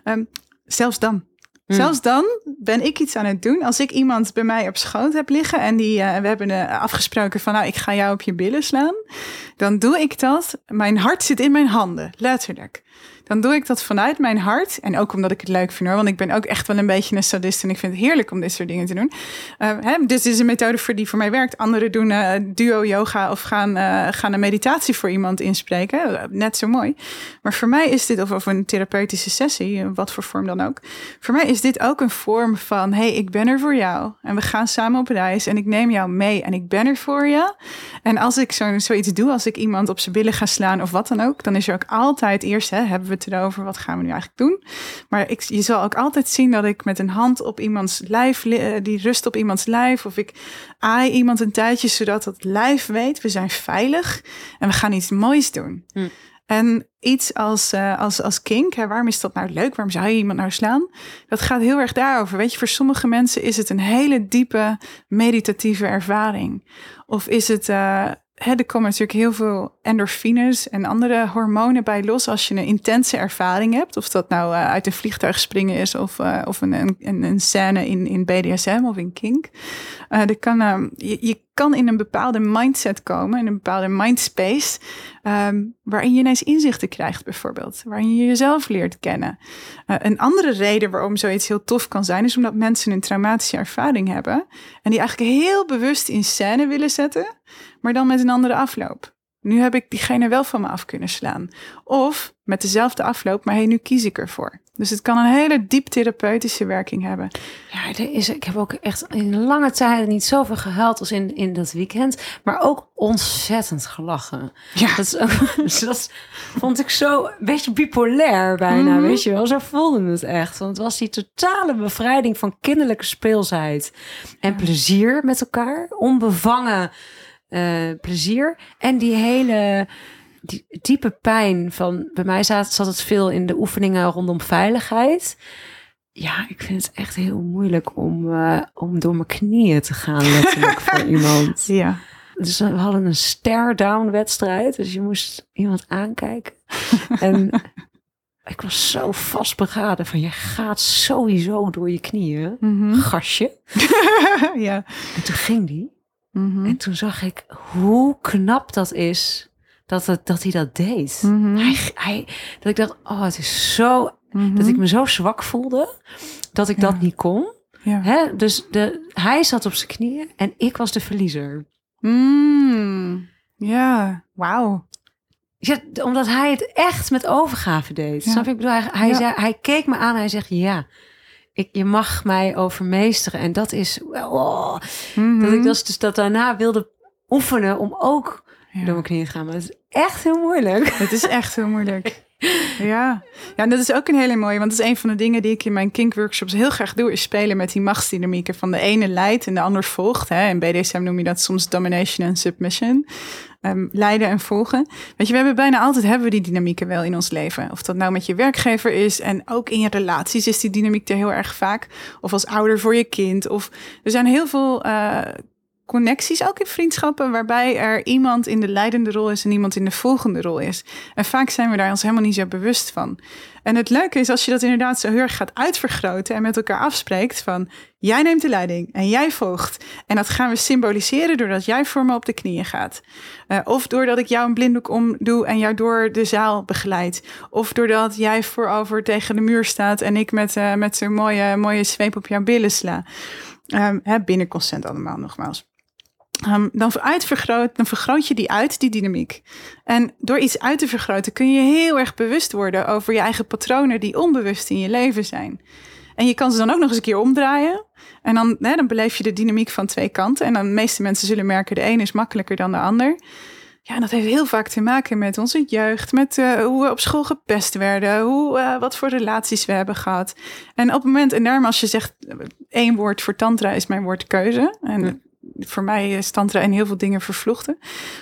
Ehm, zelfs dan. Hmm. Zelfs dan ben ik iets aan het doen. Als ik iemand bij mij op schoot heb liggen en die, eh, we hebben eh, afgesproken van, nou, ik ga jou op je billen slaan. Dan doe ik dat. Mijn hart zit in mijn handen, letterlijk. Dan doe ik dat vanuit mijn hart. En ook omdat ik het leuk vind hoor. Want ik ben ook echt wel een beetje een sadist. En ik vind het heerlijk om dit soort dingen te doen. Uh, hè, dus dit is een methode voor die voor mij werkt. Anderen doen uh, duo yoga of gaan, uh, gaan een meditatie voor iemand inspreken. Net zo mooi. Maar voor mij is dit, of, of een therapeutische sessie, wat voor vorm dan ook. Voor mij is dit ook een vorm van: hey, ik ben er voor jou. En we gaan samen op reis. En ik neem jou mee. En ik ben er voor je. En als ik zo, zoiets doe, als ik iemand op zijn billen ga slaan of wat dan ook, dan is er ook altijd eerst, hè, hebben we het erover, wat gaan we nu eigenlijk doen? Maar ik, je zal ook altijd zien dat ik met een hand op iemands lijf, die rust op iemands lijf, of ik aai iemand een tijdje, zodat het lijf weet, we zijn veilig en we gaan iets moois doen. Hm. En iets als, uh, als, als kink, hè, waarom is dat nou leuk? Waarom zou je iemand nou slaan? Dat gaat heel erg daarover. Weet je, voor sommige mensen is het een hele diepe meditatieve ervaring. Of is het, uh, hè, er komen natuurlijk heel veel endorfines en andere hormonen bij los als je een intense ervaring hebt. Of dat nou uh, uit een vliegtuig springen is of, uh, of een, een, een scène in, in BDSM of in kink. Uh, kan, je, je kan in een bepaalde mindset komen, in een bepaalde mindspace, um, waarin je ineens inzichten krijgt bijvoorbeeld. Waarin je jezelf leert kennen. een andere reden waarom zoiets heel tof kan zijn, is omdat mensen een traumatische ervaring hebben. En die eigenlijk heel bewust in scène willen zetten, maar dan met een andere afloop. Nu heb ik diegene wel van me af kunnen slaan. Of met dezelfde afloop, maar hey, nu kies ik ervoor. Dus het kan een hele diep therapeutische werking hebben. Ja, er is, ik heb ook echt in lange tijd niet zoveel gehuild als in, in dat weekend. Maar ook ontzettend gelachen. Ja. Dat, is ook, dus dat vond ik zo een beetje bipolair bijna, mm-hmm. weet je wel. Zo voelde het echt. Want het was die totale bevrijding van kinderlijke speelsheid. En plezier met elkaar. Onbevangen uh, plezier. En die hele die diepe pijn van... Bij mij zat, zat het veel in de oefeningen rondom veiligheid. Ja, ik vind het echt heel moeilijk om, uh, om door mijn knieën te gaan letterlijk voor iemand. Ja. Dus we hadden een stare-down wedstrijd. Dus je moest iemand aankijken. en ik was zo vastberaden van je gaat sowieso door je knieën. Mm-hmm. Gasje. ja. En toen ging die. Mm-hmm. En toen zag ik hoe knap dat is dat, het, dat hij dat deed. Mm-hmm. Hij, hij, dat ik dacht, oh, het is zo... Mm-hmm. Dat ik me zo zwak voelde, dat ik Ja. dat niet kon. Ja. Hè? Dus de, hij zat op zijn knieën en ik was de verliezer. Mm. Ja, wauw. Ja, omdat hij het echt met overgave deed. Ja. Snap je? Ik bedoel, hij, hij, zei, hij keek me aan en hij zegt, ja, ik, je mag mij overmeesteren. En dat is, oh, Mhm. dat ik dus, dus dat daarna wilde oefenen om ook Ja. door mijn knieën te gaan. Maar het is echt heel moeilijk. Het is echt heel moeilijk. Ja. ja, en dat is ook een hele mooie, want dat is een van de dingen die ik in mijn kink-workshops heel graag doe, is spelen met die machtsdynamieken van de ene leidt en de ander volgt. Hè. In BDSM noem je dat soms domination en submission. Ehm, leiden en volgen. Weet je, we hebben bijna altijd hebben we die dynamieken wel in ons leven. Of dat nou met je werkgever is en ook in je relaties is die dynamiek er heel erg vaak. Of als ouder voor je kind. Of er zijn heel veel uh, connecties, ook in vriendschappen, waarbij er iemand in de leidende rol is en iemand in de volgende rol is. En vaak zijn we daar ons helemaal niet zo bewust van. En het leuke is als je dat inderdaad zo heel erg gaat uitvergroten en met elkaar afspreekt van jij neemt de leiding en jij volgt. En dat gaan we symboliseren doordat jij voor me op de knieën gaat. Uh, of doordat ik jou een blinddoek om doe en jou door de zaal begeleid. Of doordat jij voorover tegen de muur staat en ik met, uh, met zo'n mooie, mooie zweep op jouw billen sla. Um, hè, binnen consent allemaal nogmaals. Um, dan, uitvergroot, dan vergroot je die uit, die dynamiek. En door iets uit te vergroten kun je heel erg bewust worden over je eigen patronen die onbewust in je leven zijn. En je kan ze dan ook nog eens een keer omdraaien. En dan, hè, dan beleef je de dynamiek van twee kanten. En dan de meeste mensen zullen merken, de een is makkelijker dan de ander. Ja, dat heeft heel vaak te maken met onze jeugd, met uh, hoe we op school gepest werden, hoe, uh, wat voor relaties we hebben gehad. En op het moment, en als je zegt, één woord voor tantra is mijn woord keuze. En voor mij is tantra in heel veel dingen vervlochten.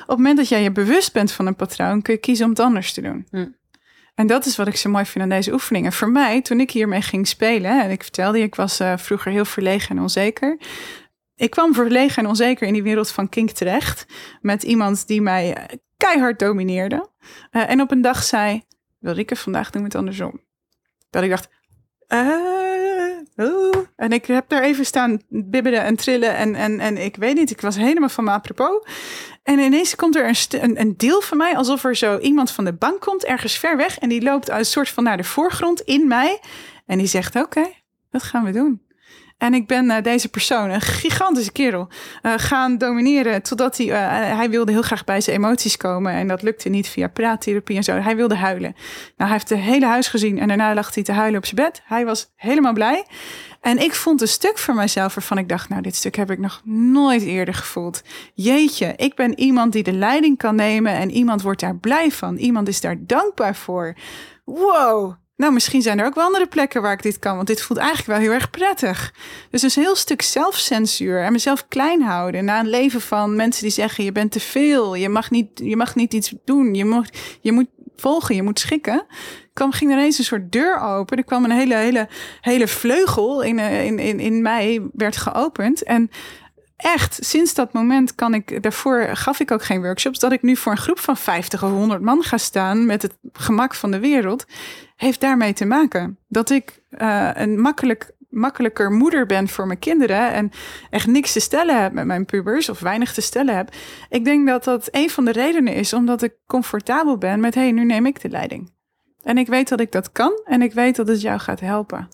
Op het moment dat jij je bewust bent van een patroon, kun je kiezen om het anders te doen. Hm. En dat is wat ik zo mooi vind aan deze oefeningen. Voor mij, toen ik hiermee ging spelen, en ik vertelde je, ik was uh, vroeger heel verlegen en onzeker. Ik kwam verlegen en onzeker in die wereld van kink terecht. Met iemand die mij keihard domineerde. Eh, en op een dag zei, Wilrike, vandaag doen het andersom. Dat ik dacht, eh, En ik heb daar even staan bibberen en trillen en, en, en ik weet niet, ik was helemaal van me apropos. En ineens komt er een, een, een deel van mij, alsof er zo iemand van de bank komt, ergens ver weg. En die loopt een soort van naar de voorgrond in mij. En die zegt, oké, dat gaan we doen. En ik ben eh, deze persoon, een gigantische kerel, eh, gaan domineren. Totdat hij, eh, hij wilde heel graag bij zijn emoties komen. En dat lukte niet via praattherapie en zo. Hij wilde huilen. Nou, hij heeft het hele huis gezien. En daarna lag hij te huilen op zijn bed. Hij was helemaal blij. En ik vond een stuk voor mijzelf waarvan ik dacht, nou, dit stuk heb ik nog nooit eerder gevoeld. Jeetje, ik ben iemand die de leiding kan nemen en iemand wordt daar blij van. Iemand is daar dankbaar voor. Wow. Nou, misschien zijn er ook wel andere plekken waar ik dit kan, want dit voelt eigenlijk wel heel erg prettig. Dus een heel stuk zelfcensuur en mezelf klein houden na een leven van mensen die zeggen, je bent te veel, je mag niet, je mag niet iets doen, je moet, je moet volgen, je moet schikken kwam, ging er ineens een soort deur open. Er kwam een hele, hele, hele vleugel in, eh, in, in, in mij, werd geopend. En echt, sinds dat moment kan ik, daarvoor gaf ik ook geen workshops, dat ik nu voor een groep van 50 of 100 man ga staan met het gemak van de wereld, heeft daarmee te maken. Dat ik eh, een makkelijk makkelijker moeder ben voor mijn kinderen en echt niks te stellen heb met mijn pubers of weinig te stellen heb. Ik denk dat dat een van de redenen is omdat ik comfortabel ben met hé, hey, nu neem ik de leiding. En ik weet dat ik dat kan en ik weet dat het jou gaat helpen.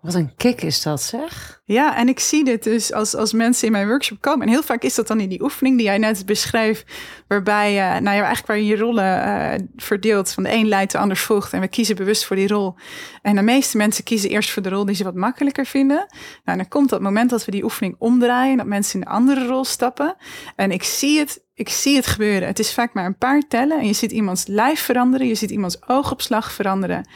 Wat een kick is dat, zeg. Ja, en ik zie dit dus als, als mensen in mijn workshop komen. En heel vaak is dat dan in die oefening die jij net beschreef. Waarbij je, nou ja, eigenlijk waar je je rollen eh, verdeelt. Van de een leidt, de ander volgt. En we kiezen bewust voor die rol. En de meeste mensen kiezen eerst voor de rol die ze wat makkelijker vinden. Nou, dan komt dat moment dat we die oefening omdraaien. Dat mensen in de andere rol stappen. En ik zie het ik zie het gebeuren. Het is vaak maar een paar tellen en je ziet iemands lijf veranderen, je ziet iemands oogopslag veranderen.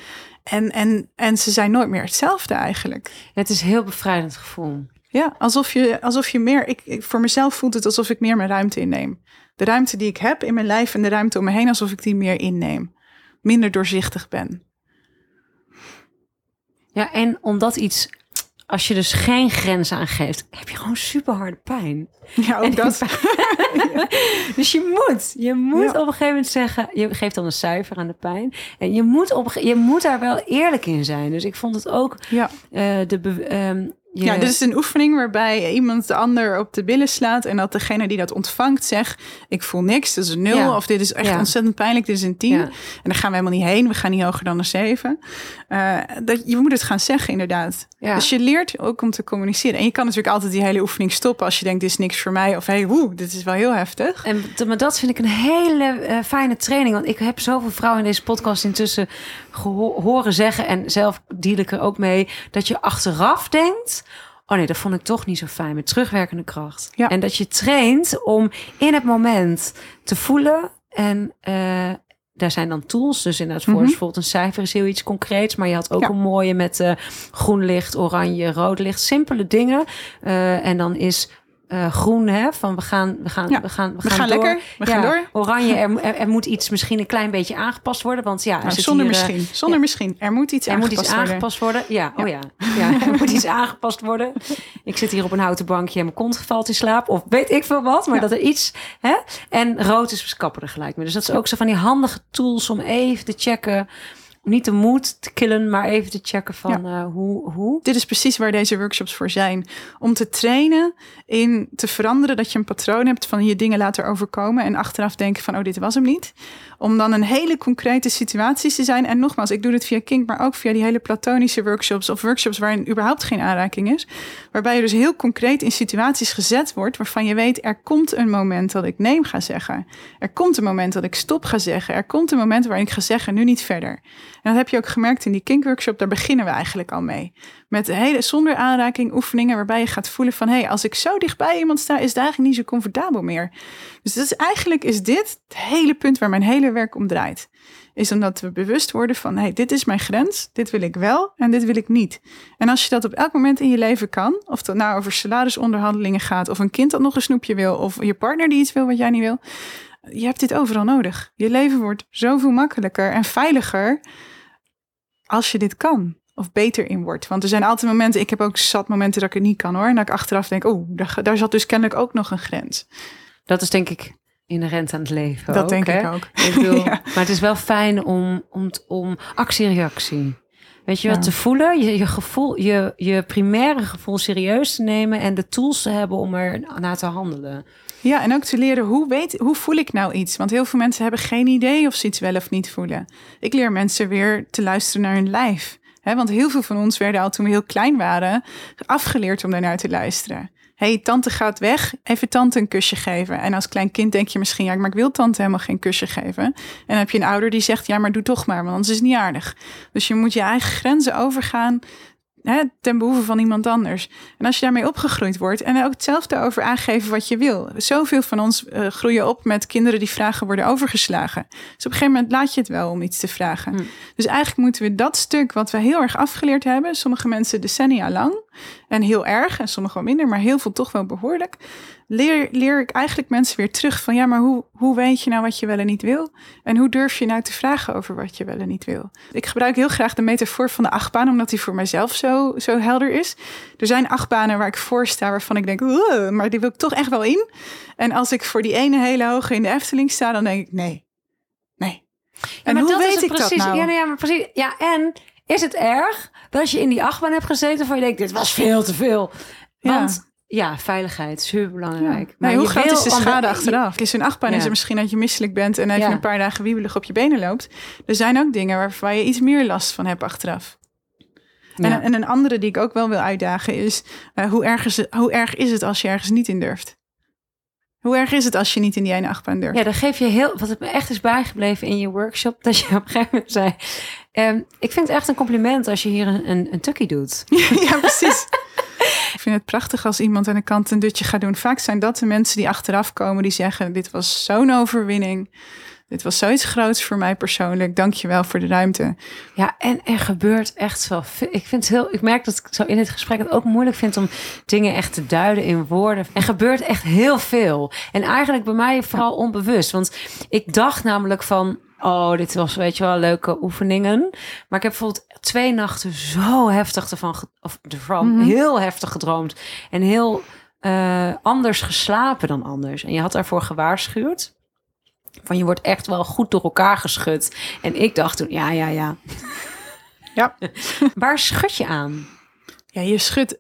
En, en, en ze zijn nooit meer hetzelfde eigenlijk. Het is een heel bevrijdend gevoel. Ja, alsof je, alsof je meer. Ik, ik- voor mezelf voelt het alsof ik meer mijn ruimte inneem. De ruimte die ik heb in mijn lijf en de ruimte om me heen, alsof ik die meer inneem. Minder doorzichtig ben. Ja, en omdat iets, als je dus geen grens aangeeft, heb je gewoon super harde pijn. Ja, ook En dat. Dus je moet, je moet Ja. op een gegeven moment zeggen, je geeft dan een cijfer aan de pijn. En je moet, op, je moet daar wel eerlijk in zijn. Dus ik vond het ook Ja. eh, de. be- Ja, dit is een oefening waarbij iemand de ander op de billen slaat en dat degene die dat ontvangt zegt: Ik voel niks, dat is een nul, Ja. of dit is echt Ja. ontzettend pijnlijk, dit is een tien. Ja. En daar gaan we helemaal niet heen, we gaan niet hoger dan een zeven. Eh, dat, je moet het gaan zeggen, inderdaad. Dus je leert ook om te communiceren. En je kan natuurlijk altijd die hele oefening stoppen als je denkt: Dit is niks voor mij, of hey, woe, dit is wel heel heftig. En maar dat vind ik een hele eh, fijne training. Want ik heb zoveel vrouwen in deze podcast intussen horen zeggen. En zelf deal ik er ook mee. Dat je achteraf denkt. Oh nee, dat vond ik toch niet zo fijn. Met terugwerkende kracht. Ja. En dat je traint om in het moment te voelen. En eh, daar zijn dan tools. Dus inderdaad, voor Mhm. bijvoorbeeld een cijfer is heel iets concreets. Maar je had ook Ja. een mooie met eh, groen licht, oranje, rood licht. Simpele dingen. Eh, en dan is eh, groen, hè, van we gaan, we gaan, Ja, we gaan, we We gaan, gaan door. lekker, we gaan Ja, door. Oranje, er, er, moet iets misschien een klein beetje aangepast worden. Want ja, Nou, zonder hier, eh, misschien, zonder ja. misschien. Er moet iets er moet aangepast iets worden. aangepast worden. Ja, oh ja. ja. Er moet iets aangepast worden. Ik zit hier op een houten bankje en mijn kont valt in slaap. Of weet ik veel wat. Maar dat er iets... Hè? En rood is we kappen er gelijk mee. Dus dat is ook zo van die handige tools om even te checken. Niet de moed te killen, maar even te checken van eh, hoe, hoe. Dit is precies waar deze workshops voor zijn. Om te trainen in te veranderen dat je een patroon hebt van je dingen laten overkomen en achteraf denken van oh dit was hem niet. Om dan een hele concrete situaties te zijn. En nogmaals, ik doe dit via Kink, maar ook via die hele platonische workshops of workshops waarin überhaupt geen aanraking is. Waarbij je dus heel concreet in situaties gezet wordt waarvan je weet er komt een moment dat ik neem ga zeggen. Er komt een moment dat ik stop ga zeggen. Er komt een moment waarin ik ga zeggen nu niet verder. En dat heb je ook gemerkt in die Kink workshop, daar beginnen we eigenlijk al mee. Met hele zonder aanraking oefeningen waarbij je gaat voelen van hé, hey, als ik zo dichtbij iemand sta, is het eigenlijk niet zo comfortabel meer. Dus is, eigenlijk is dit het hele punt waar mijn hele werk om draait. Is omdat we bewust worden van hé, hey, dit is mijn grens, dit wil ik wel en dit wil ik niet. En als je dat op elk moment in je leven kan, of dat nou over salarisonderhandelingen gaat, of een kind dat nog een snoepje wil, of je partner die iets wil wat jij niet wil, je hebt dit overal nodig. Je leven wordt zoveel makkelijker en veiliger als je dit kan. Of beter in wordt. Want er zijn altijd momenten, ik heb ook zat momenten dat ik het niet kan hoor. En dat ik achteraf denk, oh, daar, daar zat dus kennelijk ook nog een grens. Dat is denk ik inherent aan het leven. Dat ook, denk hè? ik ook. Ik bedoel, Ja. Maar het is wel fijn om, om, om actie-reactie. Weet je wat te voelen, je, je, gevoel, je, je primaire gevoel serieus te nemen en de tools te hebben om er naar te handelen. Ja, en ook te leren hoe, weet, hoe voel ik nou iets? Want heel veel mensen hebben geen idee of ze iets wel of niet voelen. Ik leer mensen weer te luisteren naar hun lijf. Want heel veel van ons werden al toen we heel klein waren afgeleerd om daarnaar te luisteren. hey, tante gaat weg, even tante een kusje geven. En als klein kind denk je misschien, ja, maar ik wil tante helemaal geen kusje geven. En dan heb je een ouder die zegt, ja, maar doe toch maar, want anders is het niet aardig. Dus je moet je eigen grenzen overgaan hè, ten behoeve van iemand anders. En als je daarmee opgegroeid wordt en ook hetzelfde over aangeven wat je wil. Zoveel van ons eh, groeien op met kinderen die vragen worden overgeslagen. Dus op een gegeven moment laat je het wel om iets te vragen. Hm. Dus eigenlijk moeten we dat stuk wat we heel erg afgeleerd hebben, sommige mensen decennia lang en heel erg en sommige wel minder, maar heel veel toch wel behoorlijk. Leer, leer ik eigenlijk mensen weer terug van ja, maar hoe, hoe weet je nou wat je wel en niet wil? En hoe durf je nou te vragen over wat je wel en niet wil? Ik gebruik heel graag de metafoor van de achtbaan, omdat die voor mijzelf zo, zo helder is. Er zijn achtbanen waar ik voor sta, waarvan ik denk, "Oeh, maar die wil ik toch echt wel in. En als ik voor die ene hele hoge in de Efteling sta, dan denk ik, nee, nee. en hoe weet ik precies. dat nou? Ja, nee, ja, maar precies. Ja, en is het erg dat als je in die achtbaan hebt gezeten van je denkt, dit was veel te veel. Want ja, veiligheid is super belangrijk. Maar hoe je groot is de schade achteraf? Is een achtbaan Ja. is er misschien dat je misselijk bent en even Ja. een paar dagen wiebelig op je benen loopt. Er zijn ook dingen waarvan je iets meer last van hebt achteraf. En, Ja. en een andere die ik ook wel wil uitdagen is, eh, hoe, erg is het, hoe erg is het als je ergens niet in durft? Hoe erg is het als je niet in die ene achtbaan durft? Ja, dan geef je heel. Wat het me echt is bijgebleven in je workshop, dat je op een gegeven moment zei. ehm, ik vind het echt een compliment als je hier een, een, een tukkie doet. Ja, precies. Het prachtig als iemand aan de kant een dutje gaat doen. Vaak zijn dat de mensen die achteraf komen die zeggen: Dit was zo'n overwinning. Dit was zoiets groots voor mij persoonlijk. Dank je wel voor de ruimte. Ja, en er gebeurt echt zo veel. Ik vind het heel. Ik merk dat ik zo in dit gesprek het ook moeilijk vind om dingen echt te duiden in woorden. Er gebeurt echt heel veel. En eigenlijk bij mij vooral onbewust. Want ik dacht namelijk van. Oh, dit was weet je wel leuke oefeningen. Maar ik heb bijvoorbeeld twee nachten zo heftig ervan, of ervan Mhm. heel heftig gedroomd. En heel eh, anders geslapen dan anders. En je had daarvoor gewaarschuwd. Van je wordt echt wel goed door elkaar geschud. En ik dacht toen, ja, ja, ja. Ja. Waar schud je aan? Ja, je schudt,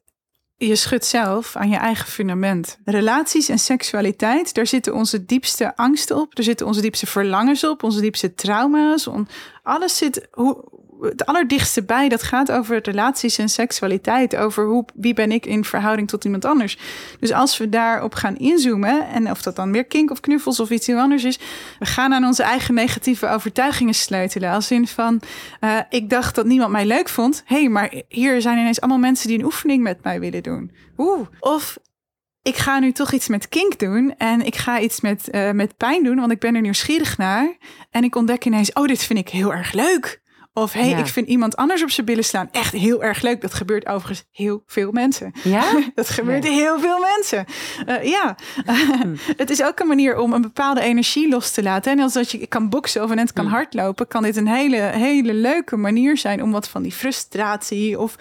je schudt zelf aan je eigen fundament. Relaties en seksualiteit, daar zitten onze diepste angsten op. Daar zitten onze diepste verlangens op, onze diepste trauma's. Alles zit hoe, het allerdichtste bij. Dat gaat over relaties en seksualiteit. Over hoe, wie ben ik in verhouding tot iemand anders. Dus als we daarop gaan inzoomen, en of dat dan meer kink of knuffels of iets heel anders is, we gaan aan onze eigen negatieve overtuigingen sleutelen. Als in van, eh, ik dacht dat niemand mij leuk vond. Hé, hey, maar hier zijn ineens allemaal mensen die een oefening met mij willen doen. Oeh. Of ik ga nu toch iets met kink doen en ik ga iets met, eh, met pijn doen, want ik ben er nieuwsgierig naar. En ik ontdek ineens, oh, dit vind ik heel erg leuk. Of hey, Ja. ik vind iemand anders op zijn billen slaan echt heel erg leuk. Dat gebeurt overigens heel veel mensen. Ja? Dat gebeurt heel veel mensen. Eh, ja, Hm. het is ook een manier om een bepaalde energie los te laten. En als dat je kan boksen of net kan Hm. hardlopen, kan dit een hele, hele leuke manier zijn om wat van die frustratie of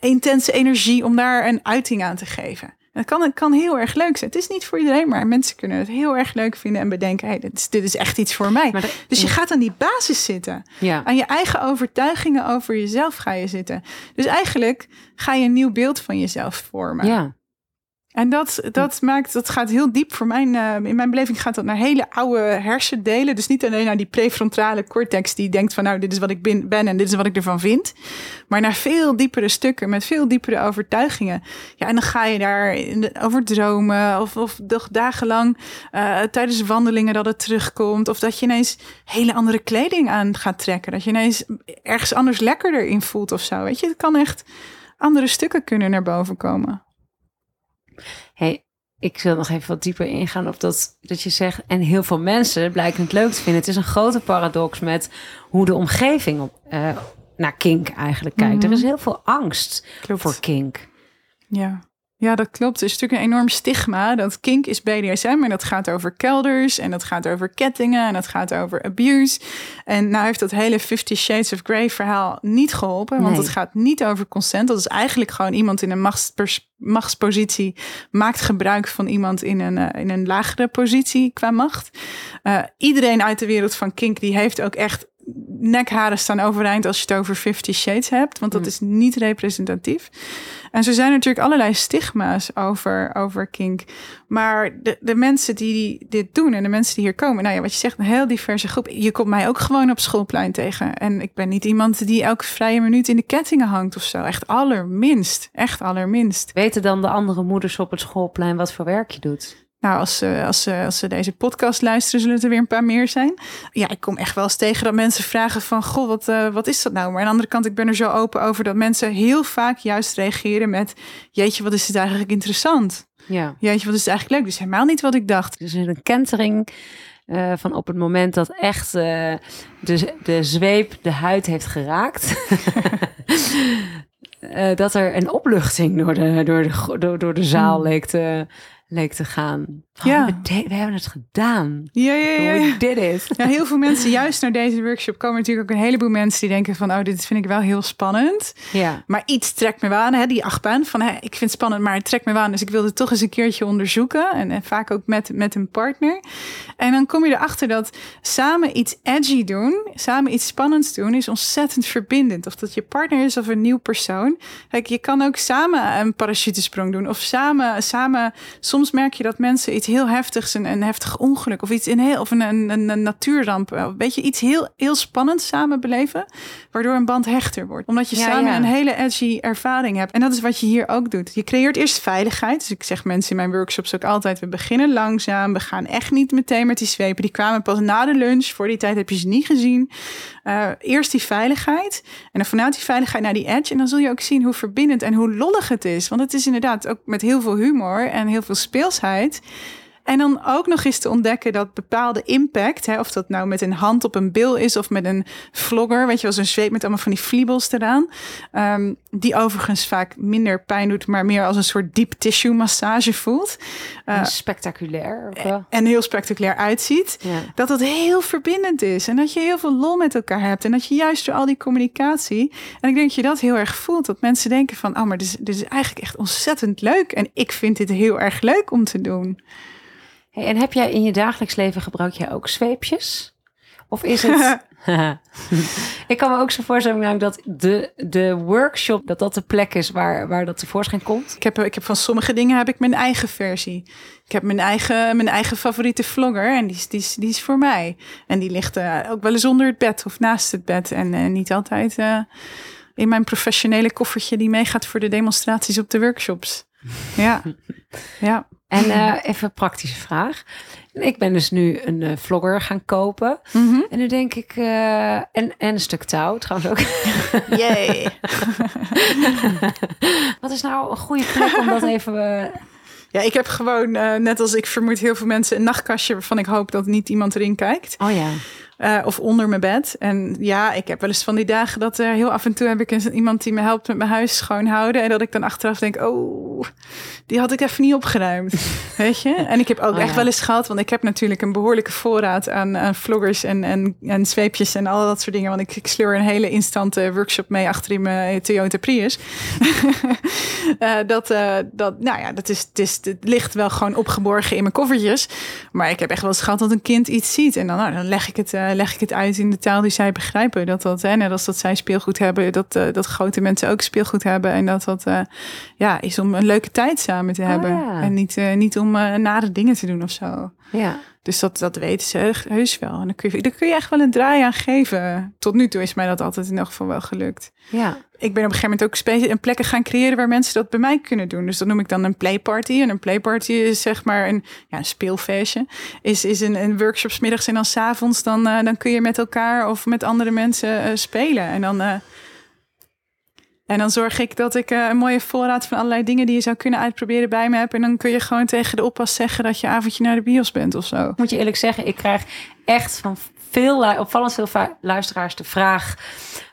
intense energie, om daar een uiting aan te geven. Het kan, het kan heel erg leuk zijn. Het is niet voor iedereen, maar mensen kunnen het heel erg leuk vinden en bedenken: hey, dit, is, dit is echt iets voor mij. Dus je gaat aan die basis zitten. Ja. Aan je eigen overtuigingen over jezelf ga je zitten. Dus eigenlijk ga je een nieuw beeld van jezelf vormen. Ja. En dat, dat maakt, dat gaat heel diep voor mijn, eh, in mijn beleving gaat dat naar hele oude hersendelen. Dus niet alleen naar die prefrontale cortex die denkt van nou, dit is wat ik ben, ben en dit is wat ik ervan vind. Maar naar veel diepere stukken met veel diepere overtuigingen. Ja, en dan ga je daar over dromen of, of dag- dagenlang eh, tijdens wandelingen dat het terugkomt. Of dat je ineens hele andere kleding aan gaat trekken. Dat je ineens ergens anders lekkerder in voelt of zo. Weet je, het kan echt andere stukken kunnen naar boven komen. Hey, ik wil nog even wat dieper ingaan op dat, dat je zegt. En heel veel mensen blijken het leuk te vinden. Het is een grote paradox met hoe de omgeving op, eh, naar kink eigenlijk kijkt. Mhm. Er is heel veel angst Klopt. voor kink. Ja. Ja, dat klopt. Er is natuurlijk een enorm stigma dat kink is BDSM en dat gaat over kelders en dat gaat over kettingen en dat gaat over abuse. En nou heeft dat hele Fifty Shades of Grey verhaal niet geholpen, want Nee. het gaat niet over consent. Dat is eigenlijk gewoon iemand in een machtspers- machtspositie maakt gebruik van iemand in een, eh, in een lagere positie qua macht. Eh, iedereen uit de wereld van kink die heeft ook echt nekharen staan overeind als je het over Fifty Shades hebt, want dat Mm. is niet representatief. En zo zijn er natuurlijk allerlei stigma's over, over kink. Maar de, de mensen die dit doen en de mensen die hier komen, nou ja, wat je zegt, een heel diverse groep. Je komt mij ook gewoon op schoolplein tegen. En ik ben niet iemand die elke vrije minuut in de kettingen hangt of zo. Echt allerminst. Echt allerminst. Weten dan de andere moeders op het schoolplein wat voor werk je doet? Nou, als ze, als, ze, als ze deze podcast luisteren, zullen het er weer een paar meer zijn. Ja, ik kom echt wel eens tegen dat mensen vragen van... goh, wat, eh, wat is dat nou? Maar aan de andere kant, ik ben er zo open over... dat mensen heel vaak juist reageren met... jeetje, wat is het eigenlijk interessant? Ja. Jeetje, wat is het eigenlijk leuk? Dus helemaal niet wat ik dacht. Dus een kentering eh, van op het moment dat echt eh, de, de zweep de huid heeft geraakt. eh, dat er een opluchting door de, door de, door, door de zaal leek, te, leek te gaan. Ja. we, de- we hebben het gedaan. Ja, ja, ja. ja. We did it. Ja, heel veel mensen, juist naar deze workshop komen natuurlijk ook een heleboel mensen die denken van, oh, dit vind ik wel heel spannend. Ja. Maar iets trekt me wel aan, hè, die achtbaan. Van, hè, ik vind het spannend, maar het trekt me wel aan. Dus ik wilde het toch eens een keertje onderzoeken. En, en vaak ook met, met een partner. En dan kom je erachter dat samen iets edgy doen, samen iets spannends doen, is ontzettend verbindend. Of dat je partner is of een nieuw persoon. Kijk, je kan ook samen een parachutesprong doen. Of samen, samen soms merk je dat mensen iets heel heftigs, een, een heftig ongeluk of iets in heel, of een, een, een, natuurramp, eh, weet je, iets heel, heel spannends samen beleven, waardoor een band hechter wordt. Omdat je Ja, samen ja. een hele edgy ervaring hebt. En dat is wat je hier ook doet. Je creëert eerst veiligheid. Dus ik zeg mensen in mijn workshops ook altijd, we beginnen langzaam. We gaan echt niet meteen met die zwepen. Die kwamen pas na de lunch. Voor die tijd heb je ze niet gezien. Eh, eerst die veiligheid. En dan vanuit die veiligheid naar die edge. En dan zul je ook zien hoe verbindend en hoe lollig het is. Want het is inderdaad ook met heel veel humor en heel veel speelsheid. En dan ook nog eens te ontdekken dat bepaalde impact, hè, of dat nou met een hand op een bil is of met een vlogger, weet je wel, zo'n zweep met allemaal van die fliebels eraan, ehm, die overigens vaak minder pijn doet, maar meer als een soort deep tissue massage voelt. Eh, spectaculair. En heel spectaculair uitziet. Ja. Dat het heel verbindend is. En dat je heel veel lol met elkaar hebt. En dat je juist door al die communicatie. En ik denk dat je dat heel erg voelt. Dat mensen denken van, oh, maar dit is, dit is eigenlijk echt ontzettend leuk. En ik vind dit heel erg leuk om te doen. Hey, en heb jij in je dagelijks leven gebruik jij ook zweepjes? Of is het... ik kan me ook zo voorstellen namelijk dat de, de workshop, dat dat de plek is waar, waar dat tevoorschijn komt. Ik heb, ik heb van sommige dingen heb ik mijn eigen versie. Ik heb mijn eigen, mijn eigen favoriete vlogger. En die is, die, is, die is voor mij. En die ligt eh, ook wel eens onder het bed of naast het bed. En eh, niet altijd eh, in mijn professionele koffertje die meegaat voor de demonstraties op de workshops. Ja, ja. En eh, even een praktische vraag. Ik ben dus nu een eh, vlogger gaan kopen. Mhm. En nu denk ik... eh, en, en een stuk touw trouwens ook. Yay. Wat is nou een goede plek om dat even... Ja, ik heb gewoon, eh, net als ik vermoed heel veel mensen, een nachtkastje waarvan ik hoop dat niet iemand erin kijkt. oh ja. Eh, of onder mijn bed. En ja, ik heb wel eens van die dagen dat er heel af en toe heb ik eens iemand die me helpt met mijn huis schoonhouden. En dat ik dan achteraf denk, oh, die had ik even niet opgeruimd. Weet je? En ik heb ook Oh, echt ja. wel eens gehad, want ik heb natuurlijk een behoorlijke voorraad aan, aan vloggers en, en, en zweepjes en al dat soort dingen. Want ik, ik sleur een hele instante workshop mee achter in mijn Toyota Prius. Eh, dat, eh, dat, nou ja, dat is, het, is, het ligt wel gewoon opgeborgen in mijn koffertjes. Maar ik heb echt wel eens gehad dat een kind iets ziet. En dan, nou, dan leg, ik het, eh, leg ik het uit in de taal die zij begrijpen. Dat dat, hè, net als dat zij speelgoed hebben, dat, eh, dat grote mensen ook speelgoed hebben. En dat dat eh, ja, is om een leuke tijd samen te Ah, hebben. ja. En niet, eh, niet om eh, nare dingen te doen of zo. Ja. Dus dat, dat weten ze heus- wel. En dan kun, je, daar kun je echt wel een draai aan geven. Tot nu toe is mij dat altijd in elk geval wel gelukt Ja. Ik ben op een gegeven moment ook een plekken gaan creëren waar mensen dat bij mij kunnen doen. Dus dat noem ik dan een playparty. En een playparty is zeg maar een, ja, een speelfeestje. Is, is een, een workshop middags en dan s'avonds. Dan, eh, dan kun je met elkaar of met andere mensen eh, spelen. En dan, eh, en dan zorg ik dat ik een mooie voorraad van allerlei dingen die je zou kunnen uitproberen bij me heb. En dan kun je gewoon tegen de oppas zeggen dat je avondje naar de bios bent of zo. Moet je eerlijk zeggen, ik krijg echt van veel, opvallend veel luisteraars de vraag...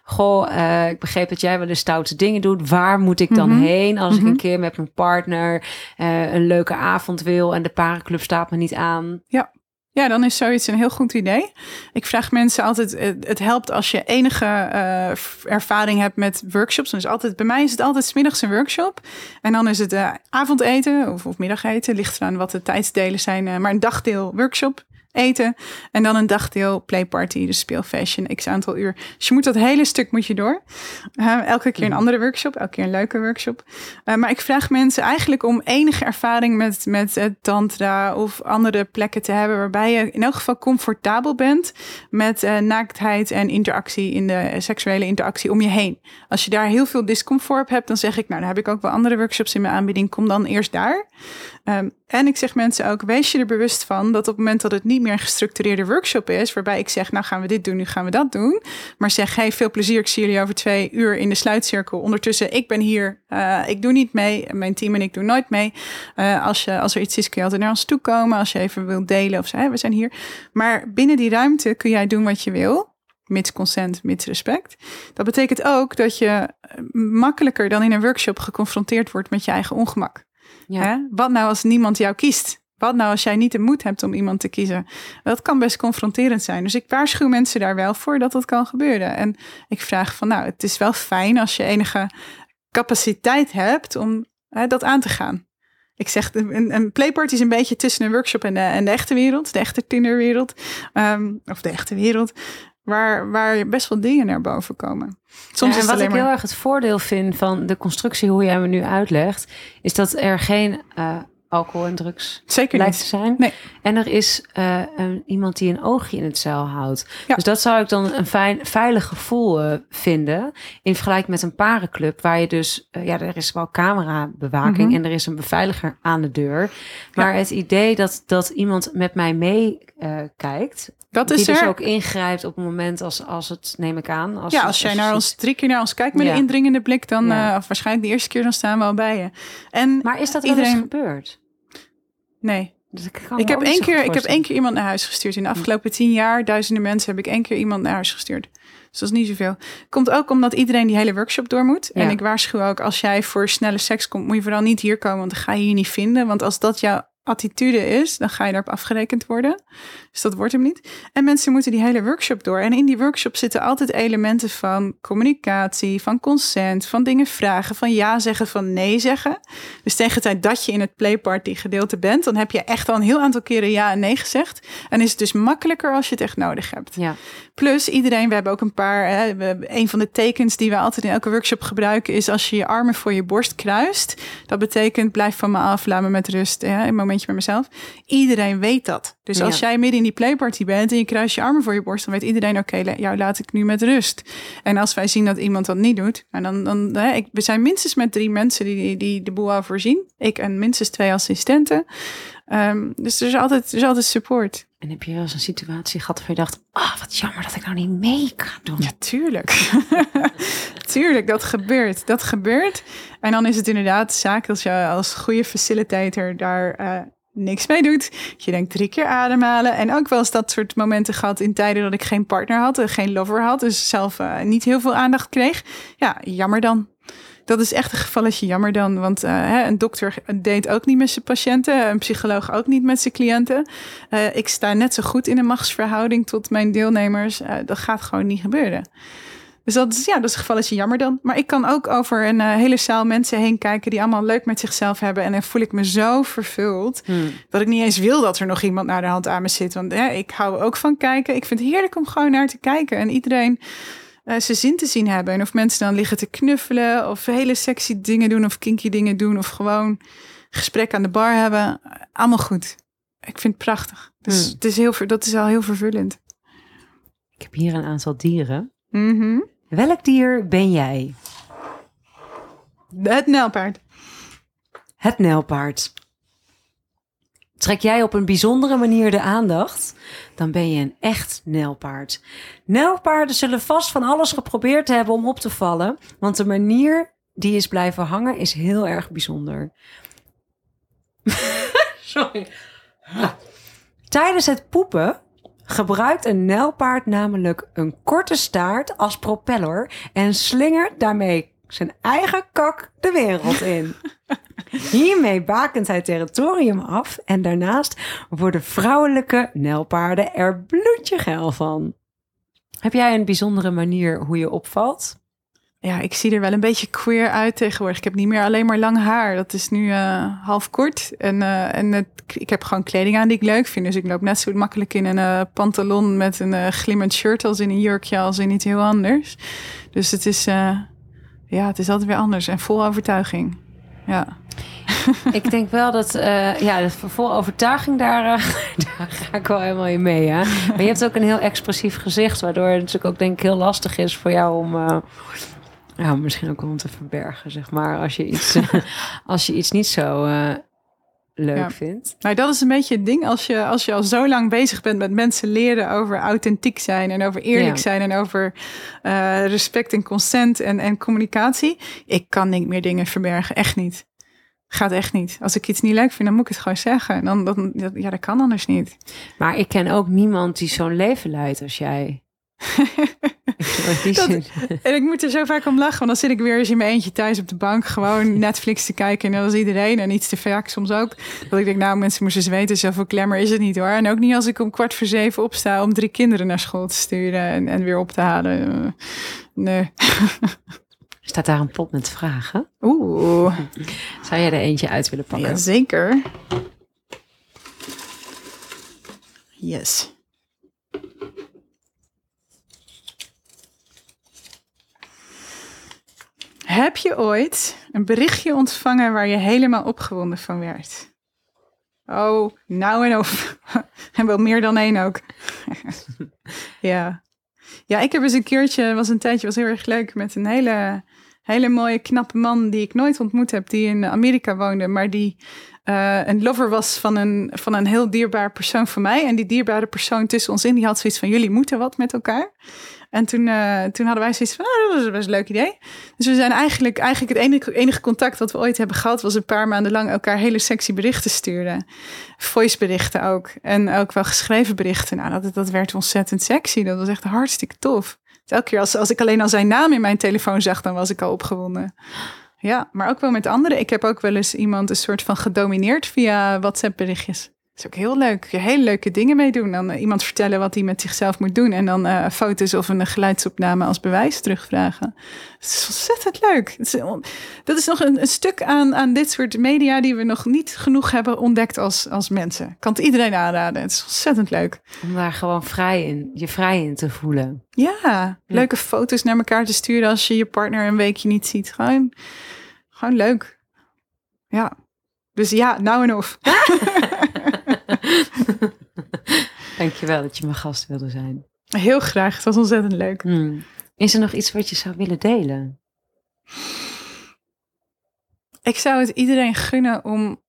Goh, eh, ik begreep dat jij wel eens stoute dingen doet. Waar moet ik dan Mhm. heen als ik Mhm. een keer met mijn partner eh, een leuke avond wil en de parenclub staat me niet aan? Ja, dan is zoiets een heel goed idee. Ik vraag mensen altijd, het, helpt als je enige eh, ervaring hebt met workshops. Dus altijd, bij mij is het altijd 's middags een workshop. En dan is het avondeten of, of middageten. Ligt eraan wat de tijdsdelen zijn. maar een dagdeel workshop eten. En dan een dagdeel playparty, dus speelfeestje, een x aantal uur. Dus je moet dat hele stuk moet je door. Eh, elke keer een andere workshop, elke keer een leuke workshop. Eh, maar ik vraag mensen eigenlijk om enige ervaring met, met tantra of andere plekken te hebben waarbij je in elk geval comfortabel bent met eh, naaktheid en interactie in de seksuele interactie om je heen. Als je daar heel veel discomfort op hebt, dan zeg ik, nou, dan heb ik ook wel andere workshops in mijn aanbieding. Kom dan eerst daar. Ehm, en ik zeg mensen ook, wees je er bewust van dat op het moment dat het niet meer een gestructureerde workshop is, waarbij ik zeg, nou gaan we dit doen, nu gaan we dat doen. Maar zeg, hey, veel plezier, ik zie jullie over twee uur in de sluitcirkel. Ondertussen, ik ben hier, eh, ik doe niet mee, mijn team en ik doen nooit mee. Eh, als, je, als er iets is, kun je altijd naar ons toe komen. Als je even wilt delen of zo, we zijn hier. Maar binnen die ruimte kun jij doen wat je wil. Mits consent, mits respect. Dat betekent ook dat je eh, makkelijker dan in een workshop geconfronteerd wordt met je eigen ongemak. Wat nou als niemand jou kiest? Wat nou als jij niet de moed hebt om iemand te kiezen? Dat kan best confronterend zijn. Dus ik waarschuw mensen daar wel voor dat dat kan gebeuren. En ik vraag van, nou, het is wel fijn als je enige capaciteit hebt om hè, dat aan te gaan. Ik zeg, een, een playparty is een beetje tussen een workshop en de, en de echte wereld, de echte tinderwereld, Ehm, of de echte wereld, waar, waar best wel dingen naar boven komen. Soms Ja, en wat ik maar... heel erg het voordeel vind van de constructie, hoe jij me nu uitlegt, is dat er geen eh, alcohol en drugs Zeker lijkt te niet. zijn. Nee. En er is eh, een, iemand die een oogje in het zeil houdt. Ja. Dus dat zou ik dan een fijn, veilig gevoel eh, vinden. In vergelijking met een parenclub, waar je dus, eh, ja, er is wel camerabewaking Mhm. en er is een beveiliger aan de deur. Maar het idee dat, dat iemand met mij meekijkt, Dat die is dus er. ook ingrijpt op het moment als, als het, neem ik aan. Als, ja, als jij naar ons drie keer naar ons kijkt met Ja. een indringende blik, dan, of waarschijnlijk de eerste keer, dan staan we al bij je. En Maar is dat wel Iedereen- eens gebeurd? Nee, Dus ik ik heb, één keer, ik heb één keer iemand naar huis gestuurd. In de afgelopen tien jaar, duizenden mensen, heb ik één keer iemand naar huis gestuurd. Dus dat is niet zoveel. Komt ook omdat iedereen die hele workshop door moet. Ja. En ik waarschuw ook, als jij voor snelle seks komt, moet je vooral niet hier komen, want dan ga je hier niet vinden. Want als dat jouw attitude is, dan ga je daarop afgerekend worden. Dus dat wordt hem niet. En mensen moeten die hele workshop door. En in die workshop zitten altijd elementen van communicatie, van consent, van dingen vragen, van ja zeggen, van nee zeggen. Dus tegen de tijd dat je in het playparty gedeelte bent, dan heb je echt al een heel aantal keren ja en nee gezegd. En is het dus makkelijker als je het echt nodig hebt. Ja, Plus iedereen, we hebben ook een paar, hè, een van de tekens die we altijd in elke workshop gebruiken is als je je armen voor je borst kruist. Dat betekent blijf van me af, laat me met rust, hè, momentje met mezelf. Iedereen weet dat. Dus als Ja. jij midden in die playparty bent en je kruist je armen voor je borst, dan weet iedereen oké, jou laat ik nu met rust. En als wij zien dat iemand dat niet doet, nou dan, dan hè, ik, we zijn minstens met drie mensen die, die, die de boel voorzien. Ik en minstens twee assistenten. Ehm, dus er is altijd, er is altijd support. En heb je wel eens een situatie gehad waar je dacht, ah, wat jammer dat ik nou niet mee kan doen. Ja, tuurlijk. tuurlijk, dat gebeurt. Dat gebeurt. En dan is het inderdaad de zaak als je als goede facilitator daar eh, niks mee doet. Je denkt drie keer ademhalen. En ook wel eens dat soort momenten gehad in tijden dat ik geen partner had, en geen lover had, dus zelf eh, niet heel veel aandacht kreeg. Ja, jammer dan. Dat is echt een gevalletje jammer dan. Want eh, hè, een dokter deed ook niet met zijn patiënten. Een psycholoog ook niet met zijn cliënten. Eh, ik sta net zo goed in een machtsverhouding tot mijn deelnemers. Eh, dat gaat gewoon niet gebeuren. Dus dat is, ja, dat is een gevalletje jammer dan. Maar ik kan ook over een hele zaal mensen heen kijken... die allemaal leuk met zichzelf hebben. En dan voel ik me zo vervuld... Hmm. dat ik niet eens wil dat er nog iemand naar de hand aan me zit. Want hè, ik hou ook van kijken. Ik vind het heerlijk om gewoon naar te kijken. En iedereen eh, zijn zin te zien hebben. En of mensen dan liggen te knuffelen... of hele sexy dingen doen of kinky dingen doen... of gewoon gesprek aan de bar hebben. Allemaal goed. Ik vind het prachtig. Dus Hmm. het is heel, dat is al heel vervullend. Ik heb hier een aantal dieren. Mhm. Welk dier ben jij? Het nijlpaard. Het nijlpaard. Trek jij op een bijzondere manier de aandacht, dan ben je een echt nijlpaard. Nijlpaarden zullen vast van alles geprobeerd hebben om op te vallen, want de manier die is blijven hangen is heel erg bijzonder. Sorry. Tijdens het poepen gebruikt een nijlpaard namelijk een korte staart als propeller en slingert daarmee zijn eigen kak de wereld in. Hiermee bakent hij territorium af en daarnaast worden vrouwelijke nijlpaarden er bloedje geil van. Heb jij een bijzondere manier hoe je opvalt? Ja, ik zie er wel een beetje queer uit tegenwoordig. Ik heb niet meer alleen maar lang haar. Dat is nu eh, half kort. En, eh, en het, ik heb gewoon kleding aan die ik leuk vind. Dus ik loop net zo makkelijk in een eh, pantalon met een glimmend shirt als in een jurkje als in iets heel anders. Dus het is, ja, het is altijd weer anders en vol overtuiging. Ja. Ik denk wel dat, eh, ja, dat vol overtuiging, daar, eh, daar ga ik wel helemaal in mee. Ja. Maar je hebt ook een heel expressief gezicht, waardoor het natuurlijk ook denk ik heel lastig is voor jou om, eh, ja, misschien ook om te verbergen, zeg maar, als je iets, als je iets niet zo leuk Ja. vindt. Nou, dat is een beetje het ding. Als je, als je al zo lang bezig bent met mensen leren over authentiek zijn en over eerlijk Ja. zijn en over eh, respect en consent en, en communicatie. Ik kan niet meer dingen verbergen. Echt niet. Gaat echt niet. Als ik iets niet leuk vind, dan moet ik het gewoon zeggen. En dan, dan, dat- ja, dat kan anders niet. Maar ik ken ook niemand die zo'n leven leidt als jij. Dat-. En ik moet er zo vaak om lachen, want dan zit ik weer eens in mijn eentje thuis op de bank, gewoon Netflix te kijken. En dat is iedereen en iets te vaak soms ook. Dat ik denk, nou, mensen moesten eens weten, zoveel klemmer is het niet hoor. En ook niet als ik om kwart voor zeven opsta om drie kinderen naar school te sturen en, en weer op te halen. Eh, nee. Staat daar een pot met vragen? Oeh, Zou jij er eentje uit willen pakken? ja, zeker. Yes. Heb je ooit een berichtje ontvangen waar je helemaal opgewonden van werd? Oh, nou en of. En wel meer dan één ook. ja. Ja, ik heb eens een keertje, was een tijdje, was heel erg leuk, met een hele, hele mooie, knappe man die ik nooit ontmoet heb, die in Amerika woonde, maar die eh, een lover was van een, van een heel dierbaar persoon voor mij. En die dierbare persoon tussen ons in, die had zoiets van, jullie moeten wat met elkaar. En toen, eh, toen hadden wij zoiets van, oh, dat was best een leuk idee. Dus we zijn eigenlijk, eigenlijk het enige, enige contact wat we ooit hebben gehad, was een paar maanden lang elkaar hele sexy berichten sturen. Voiceberichten ook. En ook wel geschreven berichten. Nou, dat, dat werd ontzettend sexy. Dat was echt hartstikke tof. Dus elke keer als, als ik alleen al zijn naam in mijn telefoon zag, dan was ik al opgewonden. Ja, maar ook wel met anderen. Ik heb ook wel eens iemand een soort van gedomineerd via WhatsApp berichtjes. Is ook heel leuk. Je hele leuke dingen mee doen. Dan eh, iemand vertellen wat hij met zichzelf moet doen. En dan eh, foto's of een geluidsopname als bewijs terugvragen. Dat is ontzettend leuk. Het is dat is nog een, een stuk aan, aan dit soort media die we nog niet genoeg hebben ontdekt als, als mensen. Ik kan het iedereen aanraden. Het is ontzettend leuk. Om daar gewoon vrij in, je vrij in te voelen. Ja, leuke foto's naar elkaar te sturen als je je partner een weekje niet ziet. Gewoon, gewoon leuk. Ja. Dus ja, nou en of. Dankjewel dat je mijn gast wilde zijn. Heel graag. Het was ontzettend leuk. Hmm. Is er nog iets wat je zou willen delen? Ik zou het iedereen gunnen om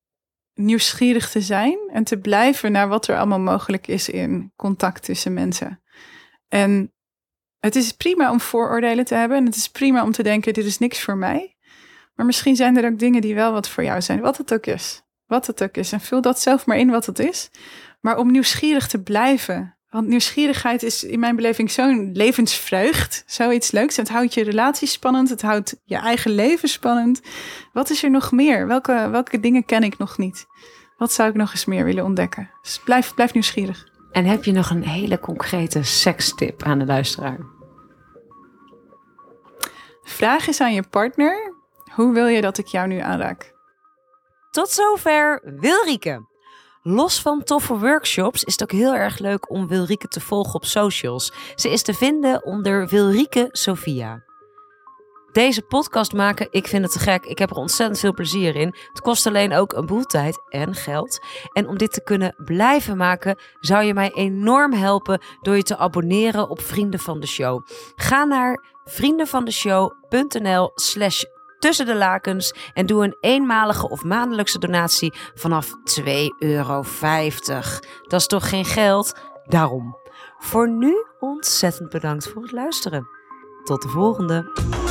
nieuwsgierig te zijn en te blijven naar wat er allemaal mogelijk is in contact tussen mensen. En het is prima om vooroordelen te hebben en het is prima om te denken: dit is niks voor mij. Maar misschien zijn er ook dingen die wel wat voor jou zijn, wat het ook is. Wat het ook is. En vul dat zelf maar in wat het is. Maar om nieuwsgierig te blijven. Want nieuwsgierigheid is in mijn beleving zo'n levensvreugd. Zoiets leuks. Het houdt je relatie spannend. Het houdt je eigen leven spannend. Wat is er nog meer? Welke, welke dingen ken ik nog niet? Wat zou ik nog eens meer willen ontdekken? Dus blijf, blijf nieuwsgierig. En heb je nog een hele concrete sekstip aan de luisteraar? Vraag eens aan je partner. Hoe wil je dat ik jou nu aanraak? Tot zover Wilrieke. Los van toffe workshops is het ook heel erg leuk om Wilrieke te volgen op socials. Ze is te vinden onder Wilrieke Sophia. Deze podcast maken, ik vind het te gek. Ik heb er ontzettend veel plezier in. Het kost alleen ook een boel tijd en geld. En om dit te kunnen blijven maken, zou je mij enorm helpen door je te abonneren op Vrienden van de Show. Ga naar vriendenvandeshow.nl slash tussen de lakens en doe een eenmalige of maandelijkse donatie vanaf 2,50 euro. Dat is toch geen geld? Daarom. Voor nu ontzettend bedankt voor het luisteren. Tot de volgende.